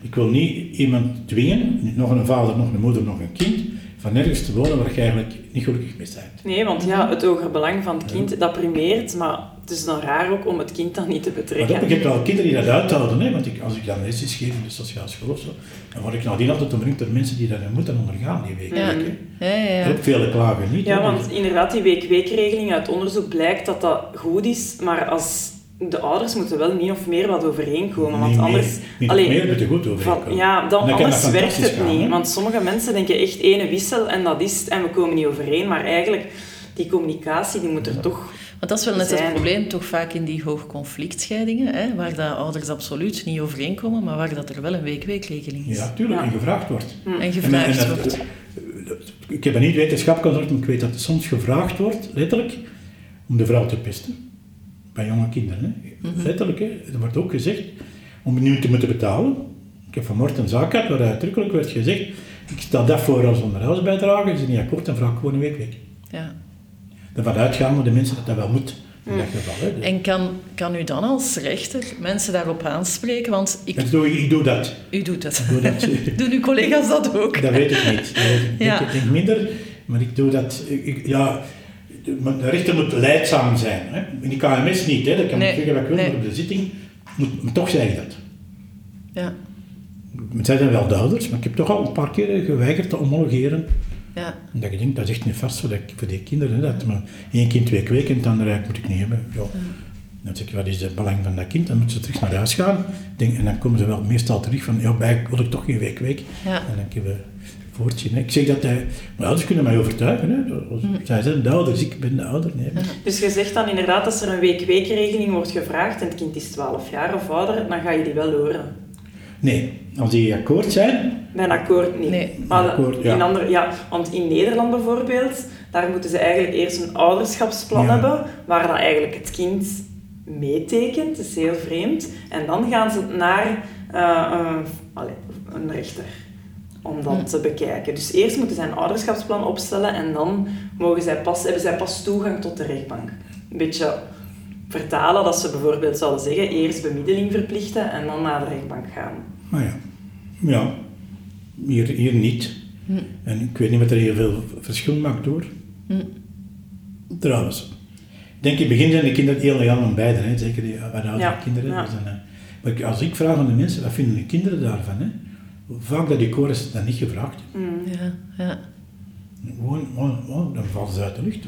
Ik wil niet iemand dwingen, nog een vader, nog een moeder, nog een kind, van nergens te wonen waar je eigenlijk niet gelukkig mee bent. Nee, want ja, het hoger belang van het kind, dat primeert, maar het is dan raar ook om het kind dan niet te Maar betrekken. dat, ik heb wel kinderen die dat uithouden, hè, want ik, als ik dan lezes geef in de sociale school of zo, dan word ik nadien altijd omringd door mensen die dat moeten ondergaan die week. Ja. hè. Ja, ja, vele klagen niet. Ja, want inderdaad, die week-weekregeling uit onderzoek blijkt dat dat goed is, maar als de ouders moeten wel min of meer wat overeenkomen, want anders... meer, meer moet je goed overeenkomen. ja, dan, anders werkt het gaan, niet. hè. Want sommige mensen denken echt ene wissel en dat is het en we komen niet overeen, maar eigenlijk, die communicatie die moet er toch... Want dat is wel net het probleem, toch vaak in die hoogconflictscheidingen, hè, waar dat ouders absoluut niet overeenkomen, maar waar dat er wel een week-weekregeling is. Ja, tuurlijk, Ja. en gevraagd wordt. En gevraagd En- en wordt. Ik heb het niet wetenschappelijk onderzocht, maar ik weet dat er soms gevraagd wordt, letterlijk, om de vrouw te pesten. Bij jonge kinderen. Hè. Mhm. Letterlijk, hè. er wordt ook gezegd om nu te moeten betalen. Ik heb vanmorgen een zaak gehad waar uitdrukkelijk werd gezegd, ik stel dat voor als onderhoudsbijdrage, is er niet akkoord, dan vraag ik gewoon een week weg. Ja. Ervan uitgaan we de mensen dat dat wel moet, in dat geval. Hè. Dus- En kan, kan u dan als rechter mensen daarop aanspreken? Want ik, ik, doe, ik doe dat. u doet het. doe dat. Doen uw collega's dat ook? Dat weet ik niet. Dat Ja. ik denk minder, maar ik doe dat. ik- ja, de rechter moet leidzaam zijn. Hè. In die KMS niet, hè. dat kan Nee, ik zeggen wat ik wil, nee. maar op de zitting moet, maar toch zeg ik dat. Ja. Het zijn wel de ouders, maar ik heb toch al een paar keer geweigerd te homologeren. Ja. Omdat ik denk, dat is echt niet vast voor, die kinderen. Hè. Dat maar één kind twee weken en het andere eigenlijk moet ik niet hebben. Ja. Dan zeg ik, wat is het belang van dat kind? Dan moeten ze terug naar huis gaan. Denk, en dan komen ze wel meestal terug van, ja, eigenlijk wil ik toch geen week week. Ja. En dan kunnen we voortzien. hè. Ik zeg dat, hij, mijn ouders kunnen mij overtuigen. Hè. Als- Zij zijn de ouders, ik ben de ouder. Nee. Dus je zegt dan inderdaad, als er een week-weekregeling wordt gevraagd en het kind is 12 jaar of ouder, dan ga je die wel horen. Nee, als die akkoord zijn, Bij een akkoord niet. Nee. Maar Akkoord, ja. in andere, ja, want in Nederland bijvoorbeeld, daar moeten ze eigenlijk eerst een ouderschapsplan Ja. hebben, waar dan eigenlijk het kind meetekent. Dat is heel vreemd. En dan gaan ze naar eh, een, allee, een rechter om dat te bekijken. Dus eerst moeten zij een ouderschapsplan opstellen en dan mogen zij pas, hebben zij pas toegang tot de rechtbank. Een beetje vertalen dat ze bijvoorbeeld zouden zeggen, eerst bemiddeling verplichten en dan naar de rechtbank gaan. maar ja. Ja, hier, hier niet. En ik weet niet wat er heel veel verschil maakt hoor. Trouwens. Ik denk in het begin zijn de kinderen heel legaal aan beide, hè. zeker die wat oudere Ja, kinderen. ja. Dus dan, eh, maar als ik vraag aan de mensen, wat vinden de kinderen daarvan? Hè? Vaak dat die koren dat niet gevraagd. Ja. Ja. Gewoon, oh, oh, dan vallen ze uit de lucht.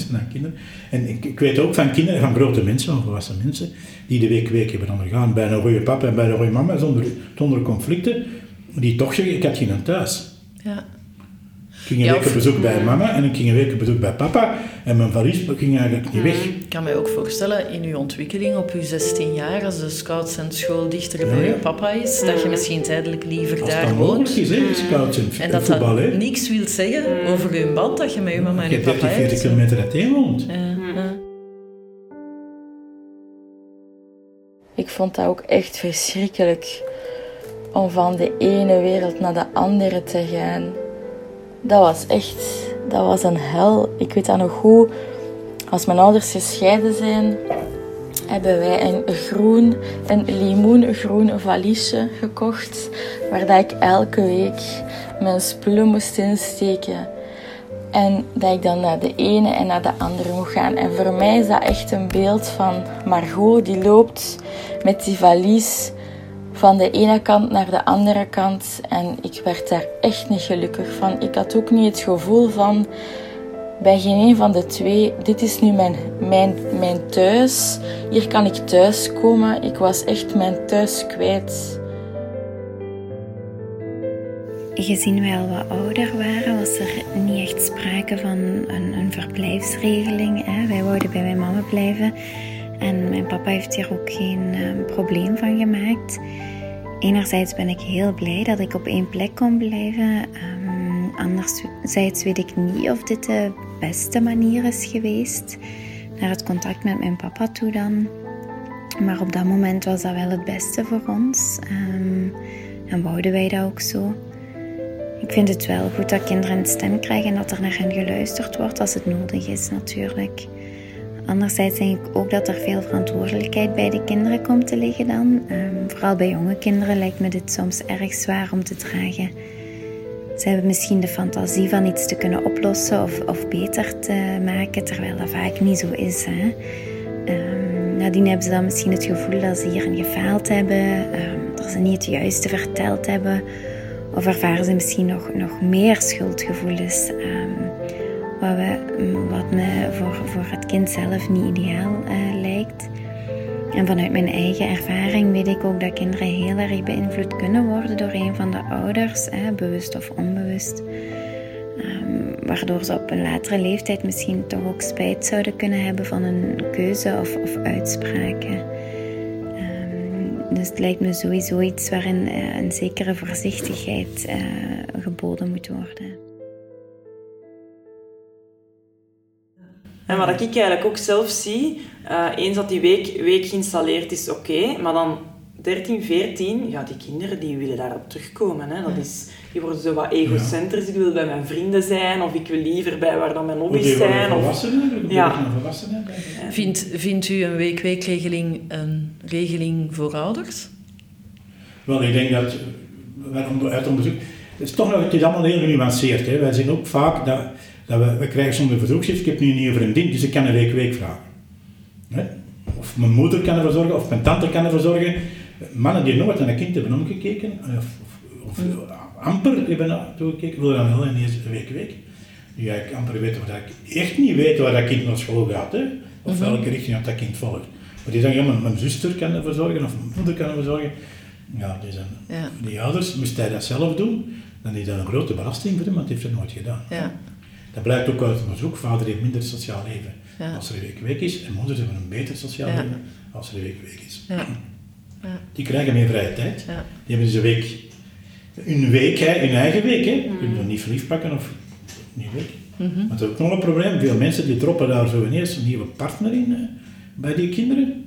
Zijn dan kinderen. En ik, ik weet ook van kinderen, van grote mensen, van volwassen mensen, die de week week hebben ondergaan bij een goede papa en bij een goede mama, zonder, zonder conflicten, die toch zeggen, ik had geen thuis. Ja. Ik ging een Ja, week op bezoek bij mama en ik ging een week op bezoek bij papa en mijn valies ging eigenlijk niet weg. Ik kan mij ook voorstellen, in uw ontwikkeling op uw 16 jaar, als de scouts en school dichter bij Ja. uw papa is, dat je misschien tijdelijk liever Als daar woont. is, hè, scouts en, En en dat voetbal. dat hè. niks wil zeggen over uw band dat je met uw mama en Je uw hebt papa 30, 40 hebt. kilometer uiteen woont. Ik vond dat ook echt verschrikkelijk om van de ene wereld naar de andere te gaan. Dat was echt, dat was een hel. Ik weet dat nog goed. Als mijn ouders gescheiden zijn, hebben wij een groen, een limoengroen valiesje gekocht, waar dat ik elke week mijn spullen moest insteken. En dat ik dan naar de ene en naar de andere moet gaan. En voor mij is dat echt een beeld van Margot die loopt met die valies van de ene kant naar de andere kant. En ik werd daar echt niet gelukkig van. Ik had ook niet het gevoel van bij geen een van de twee. Dit is nu mijn, mijn, mijn thuis. Hier kan ik thuis komen. Ik was echt mijn thuis kwijt. Gezien wij al wat ouder waren, was er niet echt sprake van een, verblijfsregeling. Hè. Wij wouden bij mijn mama blijven. En mijn papa heeft hier ook geen uh, probleem van gemaakt. Enerzijds ben ik heel blij dat ik op één plek kon blijven. Um, anderzijds weet ik niet of dit de beste manier is geweest. Naar het contact met mijn papa toe dan. Maar op dat moment was dat wel het beste voor ons. Um, en wouden wij dat ook zo. Ik vind het wel goed dat kinderen een stem krijgen en dat er naar hen geluisterd wordt als het nodig is natuurlijk. Anderzijds denk ik ook dat er veel verantwoordelijkheid bij de kinderen komt te liggen dan. Um, vooral bij jonge kinderen lijkt me dit soms erg zwaar om te dragen. Ze hebben misschien de fantasie van iets te kunnen oplossen of, of beter te maken, terwijl dat vaak niet zo is. Hè? Um, nadien hebben ze dan misschien het gevoel dat ze hierin gefaald hebben, um, dat ze niet het juiste verteld hebben. Of ervaren ze misschien nog, nog meer schuldgevoelens. Wat, we, wat me voor, voor het kind zelf niet ideaal uh, lijkt. En vanuit mijn eigen ervaring weet ik ook dat kinderen heel erg beïnvloed kunnen worden door een van de ouders, hè, bewust of onbewust. Um, waardoor ze op een latere leeftijd misschien toch ook spijt zouden kunnen hebben van een keuze of, of uitspraken. Um, dus het lijkt me sowieso iets waarin uh, een zekere voorzichtigheid uh, geboden moet worden. En wat ik eigenlijk ook zelf zie, uh, eens dat die week, week geïnstalleerd is, oké, maar dan 13, 14, ja, die kinderen die willen daarop terugkomen. Hè. Dat is, die worden zo wat egocentrisch. Ik wil bij mijn vrienden zijn, of ik wil liever bij waar dan mijn hobby's zijn. Of, ja. Vindt, vindt u een week-weekregeling een regeling voor ouders? Wel, ik denk dat, uit onderzoek, het is toch nog, het is allemaal heel genuanceerd. Hè. Wij zien ook vaak dat dat we, we krijgen zonder verzoekschrift, ik heb nu een nieuwe vriendin, dus ik kan een week week vragen. Of mijn moeder kan ervoor zorgen, of mijn tante kan ervoor zorgen. Mannen die nooit naar een kind hebben omgekeken, of, of, of amper hebben naartoe gekeken, willen dan wel ineens een week week. Ja, ik amper weten waar ik echt niet weet waar dat kind naar school gaat, hè? of welke richting dat kind volgt. Maar die zeggen, ja, mijn, mijn zuster kan ervoor zorgen, of mijn moeder kan ervoor zorgen. Ja, die, zijn, ja. die ouders, moest hij dat zelf doen, dan is dat een grote belasting voor hem, want hij heeft het nooit gedaan. Ja. Dat blijkt ook uit onderzoek. Vader heeft minder sociaal leven als er een week week is. En moeders hebben een beter sociaal leven als er een week week is. Die krijgen meer vrije tijd. Die hebben dus een week, een week, hè, hun eigen week. Hè. Je kunt nog niet verliefd pakken of niet week. Mm -hmm. Maar dat is ook nog een probleem. Veel mensen die droppen daar zo ineens een nieuwe partner in hè, bij die kinderen.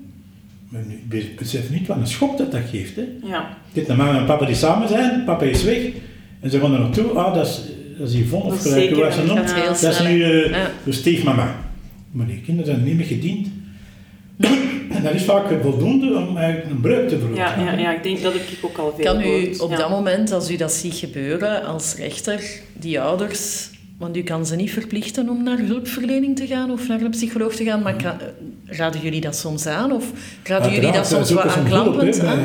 Maar nu besef niet wat een schok dat dat geeft. Hè. Ja. Dit mama en papa die samen zijn, papa is weg. En ze gaan er naartoe, ah, dat is dat is Yvonne of gelijk hoe ze noemt. Dat is nu uh, ja. de stiefmama. Maar die kinderen zijn niet meer gediend. En dat is vaak voldoende om eigenlijk een breuk te veroorzaken. Ja, ja, ja, ik denk dat ik ook al veel Kan u op ja. dat moment, als u dat ziet gebeuren, als rechter, die ouders... Want u kan ze niet verplichten om naar hulpverlening te gaan of naar een psycholoog te gaan, maar kan, raden jullie dat soms aan? Of raden jullie dat soms wat aanklampend aan?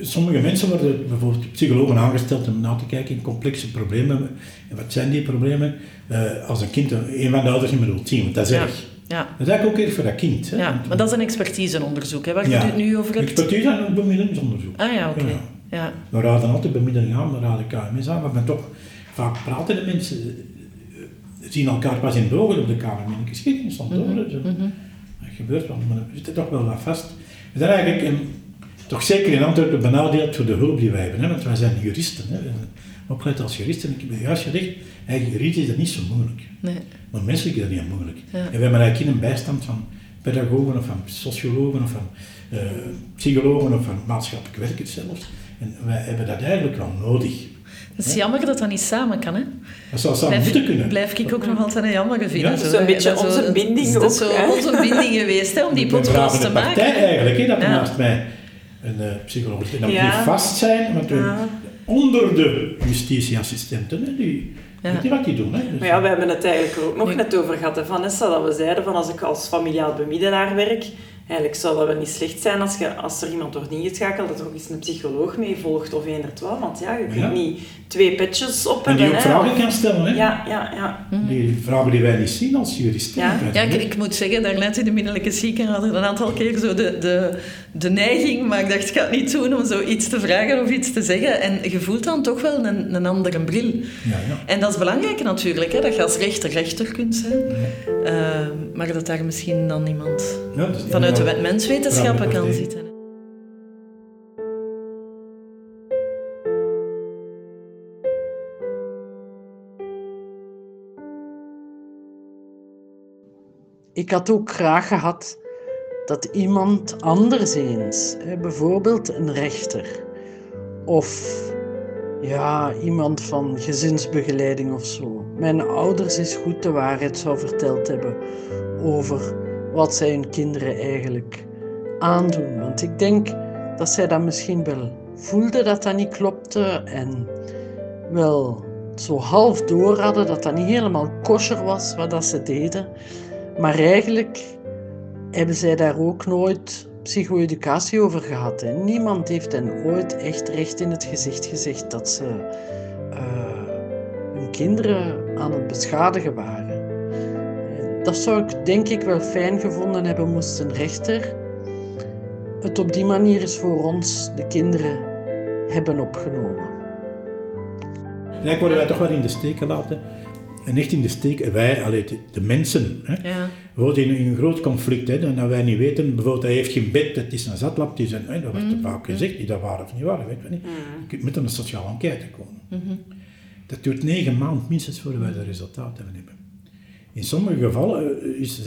Sommige mensen worden bijvoorbeeld psychologen aangesteld om na te kijken in complexe problemen. En wat zijn die problemen? Uh, als een kind een van de ouders niet meer wil zien, want dat is ja. erg. Ja. Dat is eigenlijk ook erg voor dat kind. Hè? Ja, maar dat is een expertiseonderzoek, hè, waar ja. je het nu over hebt. Expertise en ook bemiddelingsonderzoek. Ah ja, oké. Okay. Ja. ja. We raden altijd bemiddeling aan, we raden KMS aan, maar toch, vaak praten de mensen, zien elkaar pas in de ogen op de kamer met een geschiedenis mm -hmm. Dat gebeurt wel, maar we zitten toch wel wat vast. Zijn eigenlijk een, toch zeker in Antwerpen benadeeld voor de hulp die wij hebben, hè? want wij zijn juristen. Hè? Opgeleid als juristen, ik heb juist gezegd, eigenlijk juridisch is dat niet zo moeilijk. Nee. Maar menselijk is dat niet moeilijk. Ja. En we hebben eigenlijk een bijstand van pedagogen of van sociologen of van uh, psychologen of van maatschappelijk werkers zelfs. En wij hebben dat eigenlijk wel nodig. Het is jammer dat dat niet samen kan, hè? Dat zou samen blijf, moeten kunnen. Blijf ik ook nog altijd een jammer vinden. Ja, dat is een beetje dat onze binding dat ook. is zo hè? onze binding geweest, hè, om die podcast te maken. partij eigenlijk, hè, dat Ja. naast mij een uh, psycholoog. En dat moet Ja. niet vast zijn, want we Ja. onder de justitieassistenten, hè, die, Ja. weet je wat die doen. Hè? Dus- Maar ja, we hebben het eigenlijk ook nog net over gehad, hè, Vanessa, dat we zeiden van als ik als familiaal bemiddelaar werk, eigenlijk zou dat wel niet slecht zijn als, je, als er iemand wordt ingeschakeld, dat er ook eens een psycholoog mee volgt of een er twaalf. Want ja, je kunt Ja. niet twee petjes op En die ook hè, vragen kan stellen, hè? Ja, ja, ja. Die vragen die wij niet zien als juristen. Ja. Ja, ik, ik moet zeggen, daarnet in de middelijke zieken had ik een aantal keer zo de, de, de neiging, maar ik dacht, ik ga het niet doen om zo iets te vragen of iets te zeggen. En je voelt dan toch wel een, een andere bril. Ja, ja. En dat is belangrijk natuurlijk, hè, dat je als rechter rechter kunt zijn. Eh, maar dat daar misschien dan iemand Ja, dus vanuit de wet menswetenschappen kan zitten. Ik had ook graag gehad dat iemand anders eens, hè, bijvoorbeeld een rechter of ja, iemand van gezinsbegeleiding of zo, mijn ouders eens goed de waarheid zou verteld hebben over wat zij hun kinderen eigenlijk aandoen. Want ik denk dat zij dat misschien wel voelden dat dat niet klopte en wel zo half door hadden dat dat niet helemaal kosher was wat dat ze deden. Maar eigenlijk hebben zij daar ook nooit psycho-educatie over gehad. Hè. Niemand heeft hen ooit echt recht in het gezicht gezegd dat ze eh, hun kinderen aan het beschadigen waren. En Dat zou ik denk ik wel fijn gevonden hebben moest een rechter het op die manier eens voor ons, de kinderen, hebben opgenomen. Eigenlijk worden wij toch wel in de steek gelaten. En echt in de steek, wij, allee, de, mensen. Hè. Ja. We worden in, een groot conflict. Hè, dat wij niet weten, bijvoorbeeld hij heeft geen bed, het is een zatlap. Het is een, hè, dat wordt Mm. vaak gezegd, is dat waar of niet waar, dat weten we niet. Je kunt met een sociale enquête komen. Mhm. Dat duurt negen maanden minstens voordat wij de resultaten hebben. In sommige gevallen eh, is,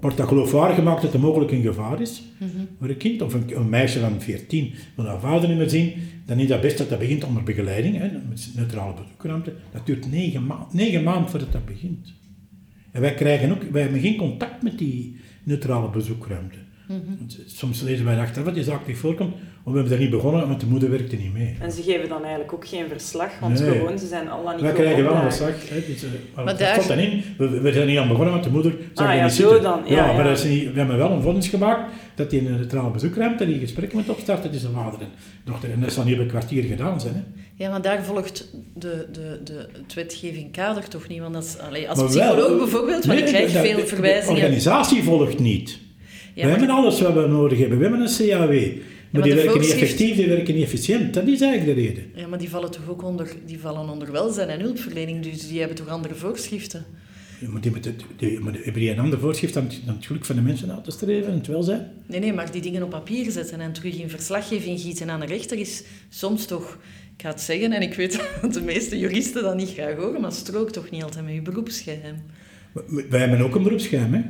wordt dat geloofwaardig gemaakt dat er mogelijk een gevaar is Mhm. voor een kind of een, een meisje van 14 wil haar vader niet meer zien, dan is dat best dat dat begint onder begeleiding, hè, met neutrale bezoekruimte. Dat duurt negen, ma negen maanden voordat dat begint. En wij krijgen ook, wij hebben geen contact met die neutrale bezoekruimte. Mhm. Want Soms lezen wij achteraf wat die zaak niet voorkomt, we hebben daar niet begonnen, want de moeder werkte niet mee. En ze geven dan eigenlijk ook geen verslag, want Nee. gewoon, ze zijn allemaal niet Wij krijgen wel een verslag. Hè, eh, maar Maar dat daar- stond dan in. We, we zijn niet aan begonnen, want de moeder zag Ah, er ja, niet zo zitten. dan. Ja, maar ja. Dat is niet, we hebben wel een vonnis gemaakt dat die in een neutrale bezoekruimte die gesprekken moet opstarten, dat is de vader en dochter. En dat zal niet op een kwartier gedaan zijn. Hè. Ja, maar daar volgt de, de, de, het wetgeving kader toch niet? Want allee, als Maar psycholoog wel- bijvoorbeeld, want Nee, ik krijg de- de- veel de verwijzingen. organisatie volgt niet. Ja, we maar- hebben alles wat we nodig hebben. We hebben een CAW. Maar, die werken niet effectief, die werken niet efficiënt. Dat is eigenlijk de reden. Ja, maar die vallen toch ook onder, die vallen onder welzijn en hulpverlening, dus die hebben toch andere voorschriften? Ja, maar die, maar hebben die een ander voorschrift aan het, aan het geluk van de mensen uit te streven en het welzijn. Nee, nee, maar die dingen op papier zetten en terug in verslaggeving gieten aan de rechter is soms toch, ik ga het zeggen, en ik weet dat de meeste juristen dat niet graag horen, maar strookt toch niet altijd met je beroepsgeheim. Wij hebben ook een beroepsgeheim, hè.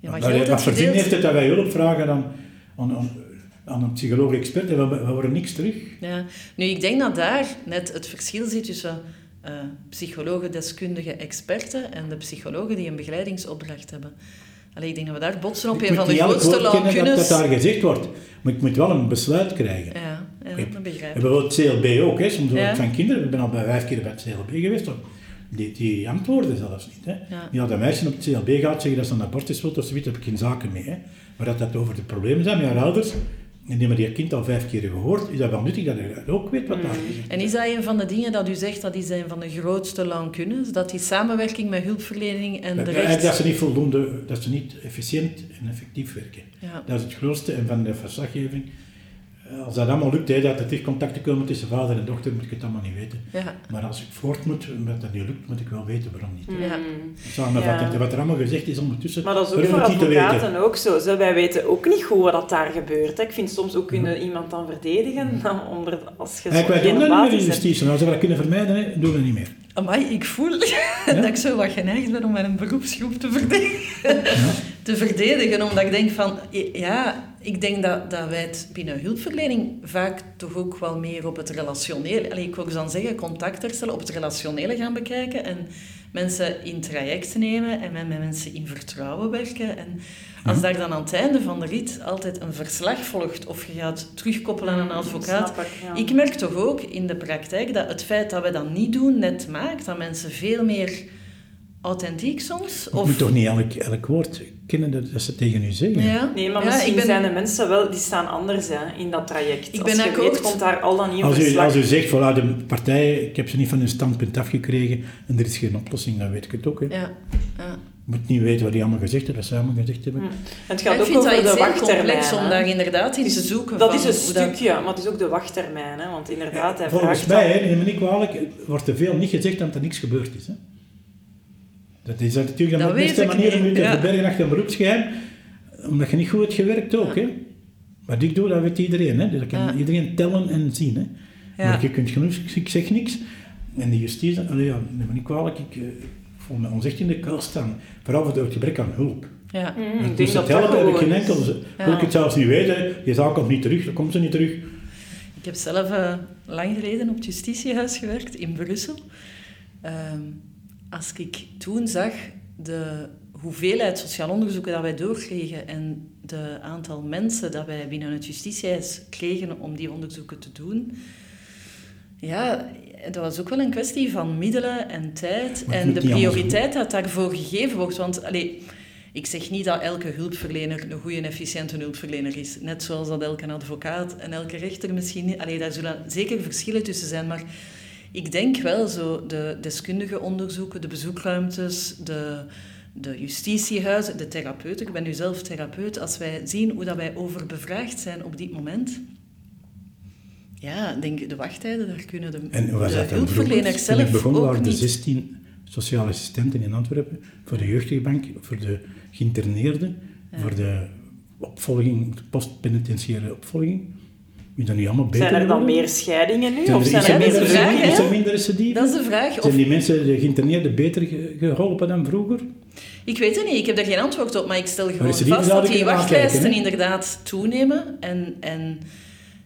Ja, maar wat dat voor zin heeft het dat wij hulp vragen aan, aan, aan, aan een psycholoog-expert en we, we horen niks terug? Ja, nu ik denk dat daar net het verschil zit tussen eh, psychologen, deskundigen, experten en de psychologen die een begeleidingsopdracht hebben. Allee, ik denk dat we daar botsen op Ik een van de grootste lacunes. dat daar gezegd wordt, maar ik moet wel een besluit krijgen. Ja, ja, dat begrijp ik. bijvoorbeeld CLB ook, hè. soms Ja. van kinderen, ik ben al bij vijf keer bij het CLB geweest. Die, die antwoorden zelfs niet. Hè. Ja. Die had een meisje op het CLB gaat zeggen dat ze een abortus wil of zoiets, heb ik geen zaken mee. Hè. Maar dat dat over de problemen zijn met haar ouders, en die hebben die kind al vijf keer gehoord, is dat wel nuttig dat je ook weet wat daar is. En is dat een van de dingen dat u zegt, dat is een van de grootste lancunes? Dat die samenwerking met hulpverlening en de eigenlijk dat ze niet voldoende, dat ze niet efficiënt en effectief werken. Ja. Dat is het grootste. En van de verslaggeving, als dat allemaal lukt, hè, dat er terug contacten komen tussen vader en dochter, moet ik het allemaal niet weten. Ja. Maar als ik voort moet, omdat dat niet lukt, moet ik wel weten waarom niet. Ja. Samenvattend, Ja. wat er allemaal gezegd is ondertussen, Maar dat is ook voor advocaten ook zo. Zo, Wij weten ook niet goed wat dat daar gebeurt. hè. Ik vind soms ook kunnen iemand dan verdedigen dan onder, als je wij geen doen dat niet meer in justitie. Als we dat kunnen vermijden, hè, doen we dat niet meer. Amai, ik voel dat ik zo wat geneigd ben om mijn beroepsgroep te verdedigen. te verdedigen, omdat ik denk van... Ja, ik denk dat, dat wij het binnen hulpverlening vaak toch ook wel meer op het relationele... Allee, ik wil dan zeggen, contact herstellen, op het relationele gaan bekijken en mensen in traject nemen en met, mensen in vertrouwen werken. En als daar dan aan het einde van de rit altijd een verslag volgt of je gaat terugkoppelen aan een advocaat... Snap ik, ja. Ik merk toch ook in de praktijk dat het feit dat we dat niet doen net maakt dat mensen veel meer authentiek soms? Je Of... moet toch niet elk, elk woord kennen dat, dat ze tegen u zeggen? Ja. Nee, maar Ja, misschien ben- zijn de mensen wel, die staan anders hè, in dat traject. Ik Als ben je akkoord. weet, komt daar al dan niet Als u, als u zegt, voilà, de partijen, ik heb ze niet van hun standpunt afgekregen en er is geen oplossing, dan weet ik het ook. Hè. Ja. ja. Je moet niet weten wat die allemaal gezegd hebben, wat ze allemaal gezegd hebben. Het Ja, gaat ik ook vind over dat de wachttermijn. complex om hè. daar inderdaad in Het te zoeken. Dat van is een dat- stukje, maar het is ook de wachttermijn. Hè, want inderdaad, hij Volgens vraagt mij, dan- hè, neem me niet kwalijk, wordt er veel niet gezegd dat er niks gebeurd is. Hè. Dat is natuurlijk Dat de beste manier om u te ja. verbergen achter een beroepsgeheim, omdat je niet goed hebt gewerkt ook. Hè. Wat ik doe, dat weet iedereen. Hè. Dat kan Ja. iedereen tellen en zien. Hè. Ja. Maar je kunt genoeg, ik zeg niks. En de justitie, allee, ja, neem me niet kwalijk, ik, eh, voel me onzicht in de kuil staan. Vooral door het gebrek aan hulp. Ja. Mm, ik het dat dat helpen, heb ik gewoon geen enkel. Ja. Wil ik het zelfs niet weten, je zaak komt niet terug, dan komt ze niet terug. Ik heb zelf eh, lang geleden op het justitiehuis gewerkt in Brussel. Ehm, als ik toen zag de hoeveelheid sociaal onderzoeken dat wij doorkregen en de aantal mensen dat wij binnen het justitiehuis kregen om die onderzoeken te doen, ja, dat was ook wel een kwestie van middelen en tijd en de prioriteit dat daarvoor gegeven wordt. Want allee, ik zeg niet dat elke hulpverlener een goede en efficiënte hulpverlener is. Net zoals dat elke advocaat en elke rechter misschien niet. Allee, daar zullen zeker verschillen tussen zijn. Maar ik denk wel zo de deskundige onderzoeken, de bezoekruimtes, de, de justitiehuizen, de therapeuten. Ik ben nu zelf therapeut. Als wij zien hoe dat wij overbevraagd zijn op dit moment. Ja, denk de wachttijden, daar kunnen de, En was de dat hulpverleners Toen ik zelf begon ook waren niet. 16 sociale assistenten in Antwerpen voor de jeugdbank, voor de geïnterneerden, voor de opvolging, de postpenitentiaire opvolging. Is dat nu allemaal beter Zijn er dan meer scheidingen nu? Zijn Of er, zijn is, er er minder, vraag, is er minder recidive? Dat is de vraag. Of, Zijn die mensen, de geïnterneerden, beter ge- geholpen dan vroeger? Ik weet het niet, ik heb daar geen antwoord op, maar ik stel gewoon vast dat ik die wachtlijsten inderdaad toenemen. En, en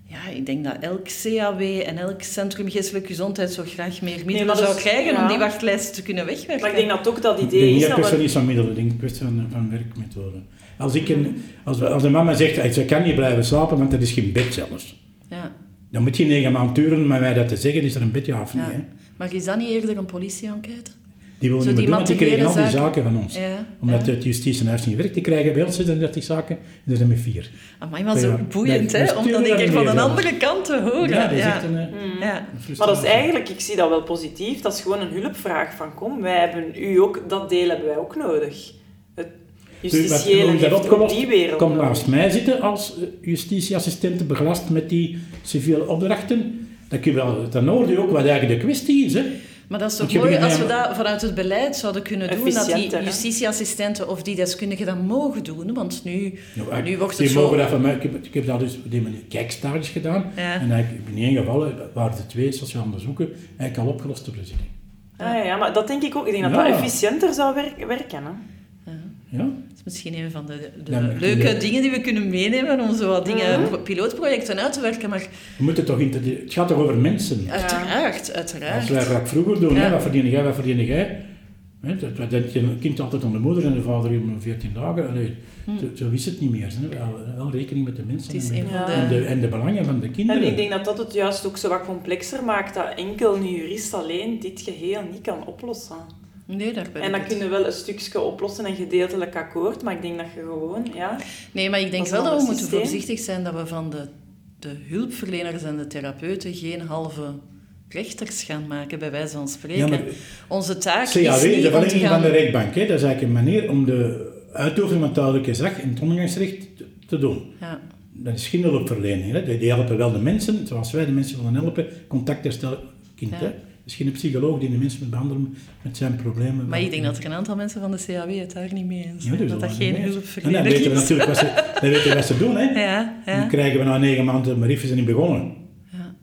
ja, ik denk dat elk CAW en elk Centrum Geestelijke Gezondheid zo graag meer middelen zou is- krijgen ja. om die wachtlijsten te kunnen wegwerken. Maar ik denk dat ook dat Ik idee denk is niet dat per se we... niet van middelen, ik denk kwestie van, van werkmethode. Als, ik een, als, als een mama zegt, "Hey, ze kan niet blijven slapen, want er is geen bed zelfs. Ja, Dan moet je negen maanden duren met mij dat te zeggen, is er een bed ja of niet. Hè? Maar is dat niet eerder een politie-enquête? Die willen niet meer die doen, want die krijgen al die zaken van ons. Ja, Omdat ja. het justitie en huis niet werkt, die krijgen bij ons 36 zaken en er zijn maar vier. Amai, maar zo Ja, boeiend, hè? Om dat dan van een andere kant te horen. Ja, dat is ja. echt een, Ja. een frustratie. Maar dat is eigenlijk, ik zie dat wel positief, dat is gewoon een hulpvraag van kom, wij hebben u ook, dat deel hebben wij ook nodig. Het justitiële hoe is dat opgelost? die wereld Kom nodig. naast mij zitten als eh, justitieassistenten belast met die civiele opdrachten. Dan, kun je wel, dan hoor je ook wat eigenlijk de kwestie is. Hè? Maar dat is toch mooi als we dat vanuit het beleid zouden kunnen doen, dat die justitieassistenten of die deskundigen dat mogen doen. Want nu, Nou, nu wordt die het zo... mogen dat van mij, ik, heb, ik heb dat dus op die manier kijkstages gedaan. Ja. En eigenlijk in één geval eh, waren de twee sociale onderzoeken eigenlijk al opgelost door de zitting. Ah, ja, maar dat denk ik ook. Ik denk dat Ja. dat efficiënter zou wer- werken. Hè. Ja? Dat is misschien een van de, de Ja, leuke ja. dingen die we kunnen meenemen om zo wat dingen, Mhm. pilootprojecten uit te werken. Maar We moeten toch het gaat toch over mensen? uiteraard, uiteraard. Als wij wat vroeger doen, Ja. hè, wat verdien jij, wat verdien jij? Hè, dat, denkt je een kind altijd aan de moeder en de vader om 14 dagen. Allee, zo, zo is het niet meer. Hè. Wel, wel rekening met de mensen Het is en, een met- van de- en, de, en de belangen van de kinderen. En ik denk dat dat het juist ook zo wat complexer maakt, dat enkel een jurist alleen dit geheel niet kan oplossen. Nee, daar ben En dan kunnen we wel een stukje oplossen en gedeeltelijk akkoord, maar ik denk dat je gewoon, ja... Nee, maar ik denk wel dat we moeten voorzichtig zijn dat we van de, de hulpverleners en de therapeuten geen halve rechters gaan maken, bij wijze van spreken. Ja, maar- Onze taak CAW, is de niet te verlenging gaan... van de rechtbank, hè, dat is eigenlijk een manier om de uitoefening van taal gezag in het omgangsrecht te, doen. Ja. Dat is geen hulpverlening. Hè. Die die helpen wel de mensen, zoals wij de mensen willen helpen, contact herstellen. Kind, Ja. hè. Is geen psycholoog die de mensen moet behandelen met zijn problemen. Maar ik denk dat er een aantal mensen van de CAW het daar niet mee eens zijn. dat dat geen. En hulpverlener dan weten we is. natuurlijk wat ze, dan weten we wat ze doen. Hè. Ja, ja. Dan krijgen we na negen maanden, maar even zijn niet begonnen. Ja.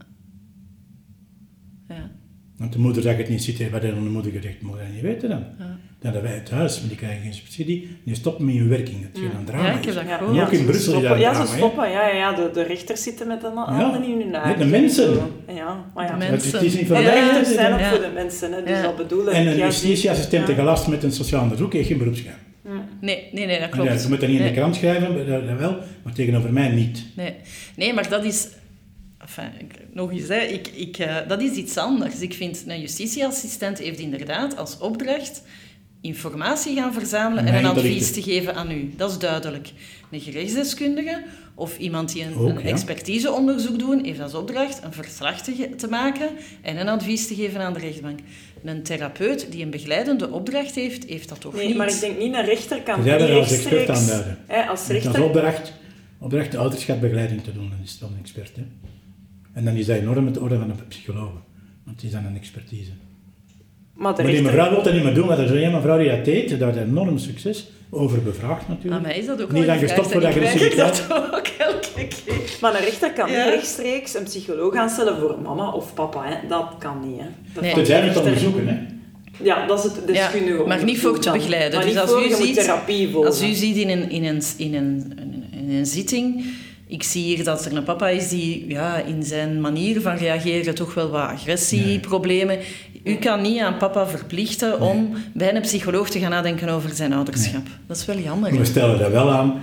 Ja. Want de moeder zegt het niet zitten, wat aan de moeder gezegd moet hij niet weten dan. Ja. Hebben wij het huis, maar die krijgen geen subsidie, die stoppen met hun werking. Het is een drama. Ja, ik heb dat gehoord. Ook in ze Brussel is dat stoppen, ja, ze stoppen. Ja, ja, ja. De, de rechters zitten met een handen in hun Nee, naak. de mensen. Ja, maar ja. De Het, het is niet De van rechters zijn ook Ja. voor de mensen, hè, dus Ja. dat bedoel ik. En een Ja, justitieassistent ja. gelast met een sociaal onderzoek heeft geen beroepsgeheim. Nee, nee, nee, dat klopt. ja, je moet dat niet in de krant schrijven, dat, dat wel, maar tegenover mij niet. Nee, nee maar dat is... Enfin, ik- nog eens, hè, ik, ik, eh, dat is iets anders. Ik vind, een justitieassistent heeft inderdaad als opdracht informatie gaan verzamelen Nee, en een dat advies te geven aan u. Dat is duidelijk. Een gerechtsdeskundige of iemand die een, Ook, een ja. expertiseonderzoek doet, heeft als opdracht een verslag te, maken en een advies te geven aan de rechtbank. Een therapeut die een begeleidende opdracht heeft, heeft dat toch Nee, niet. maar ik denk niet een rechter kan Jij bent als expert aanduiden. Hè, als Je hebt als rechter... opdracht, opdracht de ouderschapbegeleiding te doen, dan is het wel een expert. Hè? En dan is dat enorm het orde van een psycholoog, want die is dan een expertise. Maar Maar die mevrouw wil dat niet meer doen, want er is een mevrouw die dat deed, dat is enorm succes, over bevraagd natuurlijk. Aan mij is dat ook Niet wel dan gestopt voor de ik agressiviteit. dat ook elke keer. Maar een rechter kan Ja. niet rechtstreeks een psycholoog aanstellen voor mama of papa. Hè. Dat kan niet. Hè. Dat Nee. kan Tenzij de we het onderzoeken, hè. Ja, dat is het deskundige maar niet voor te begeleiden. Maar Dus niet als voor, u je moet ziet, therapie volgen. als u ziet in een, in, een, in, een, in een zitting, ik zie hier dat er een papa is die ja, in zijn manier van reageren toch wel wat agressieproblemen. U kan niet aan papa verplichten om bij een psycholoog te gaan nadenken over zijn ouderschap. Dat is wel jammer. Maar we stellen dat wel aan,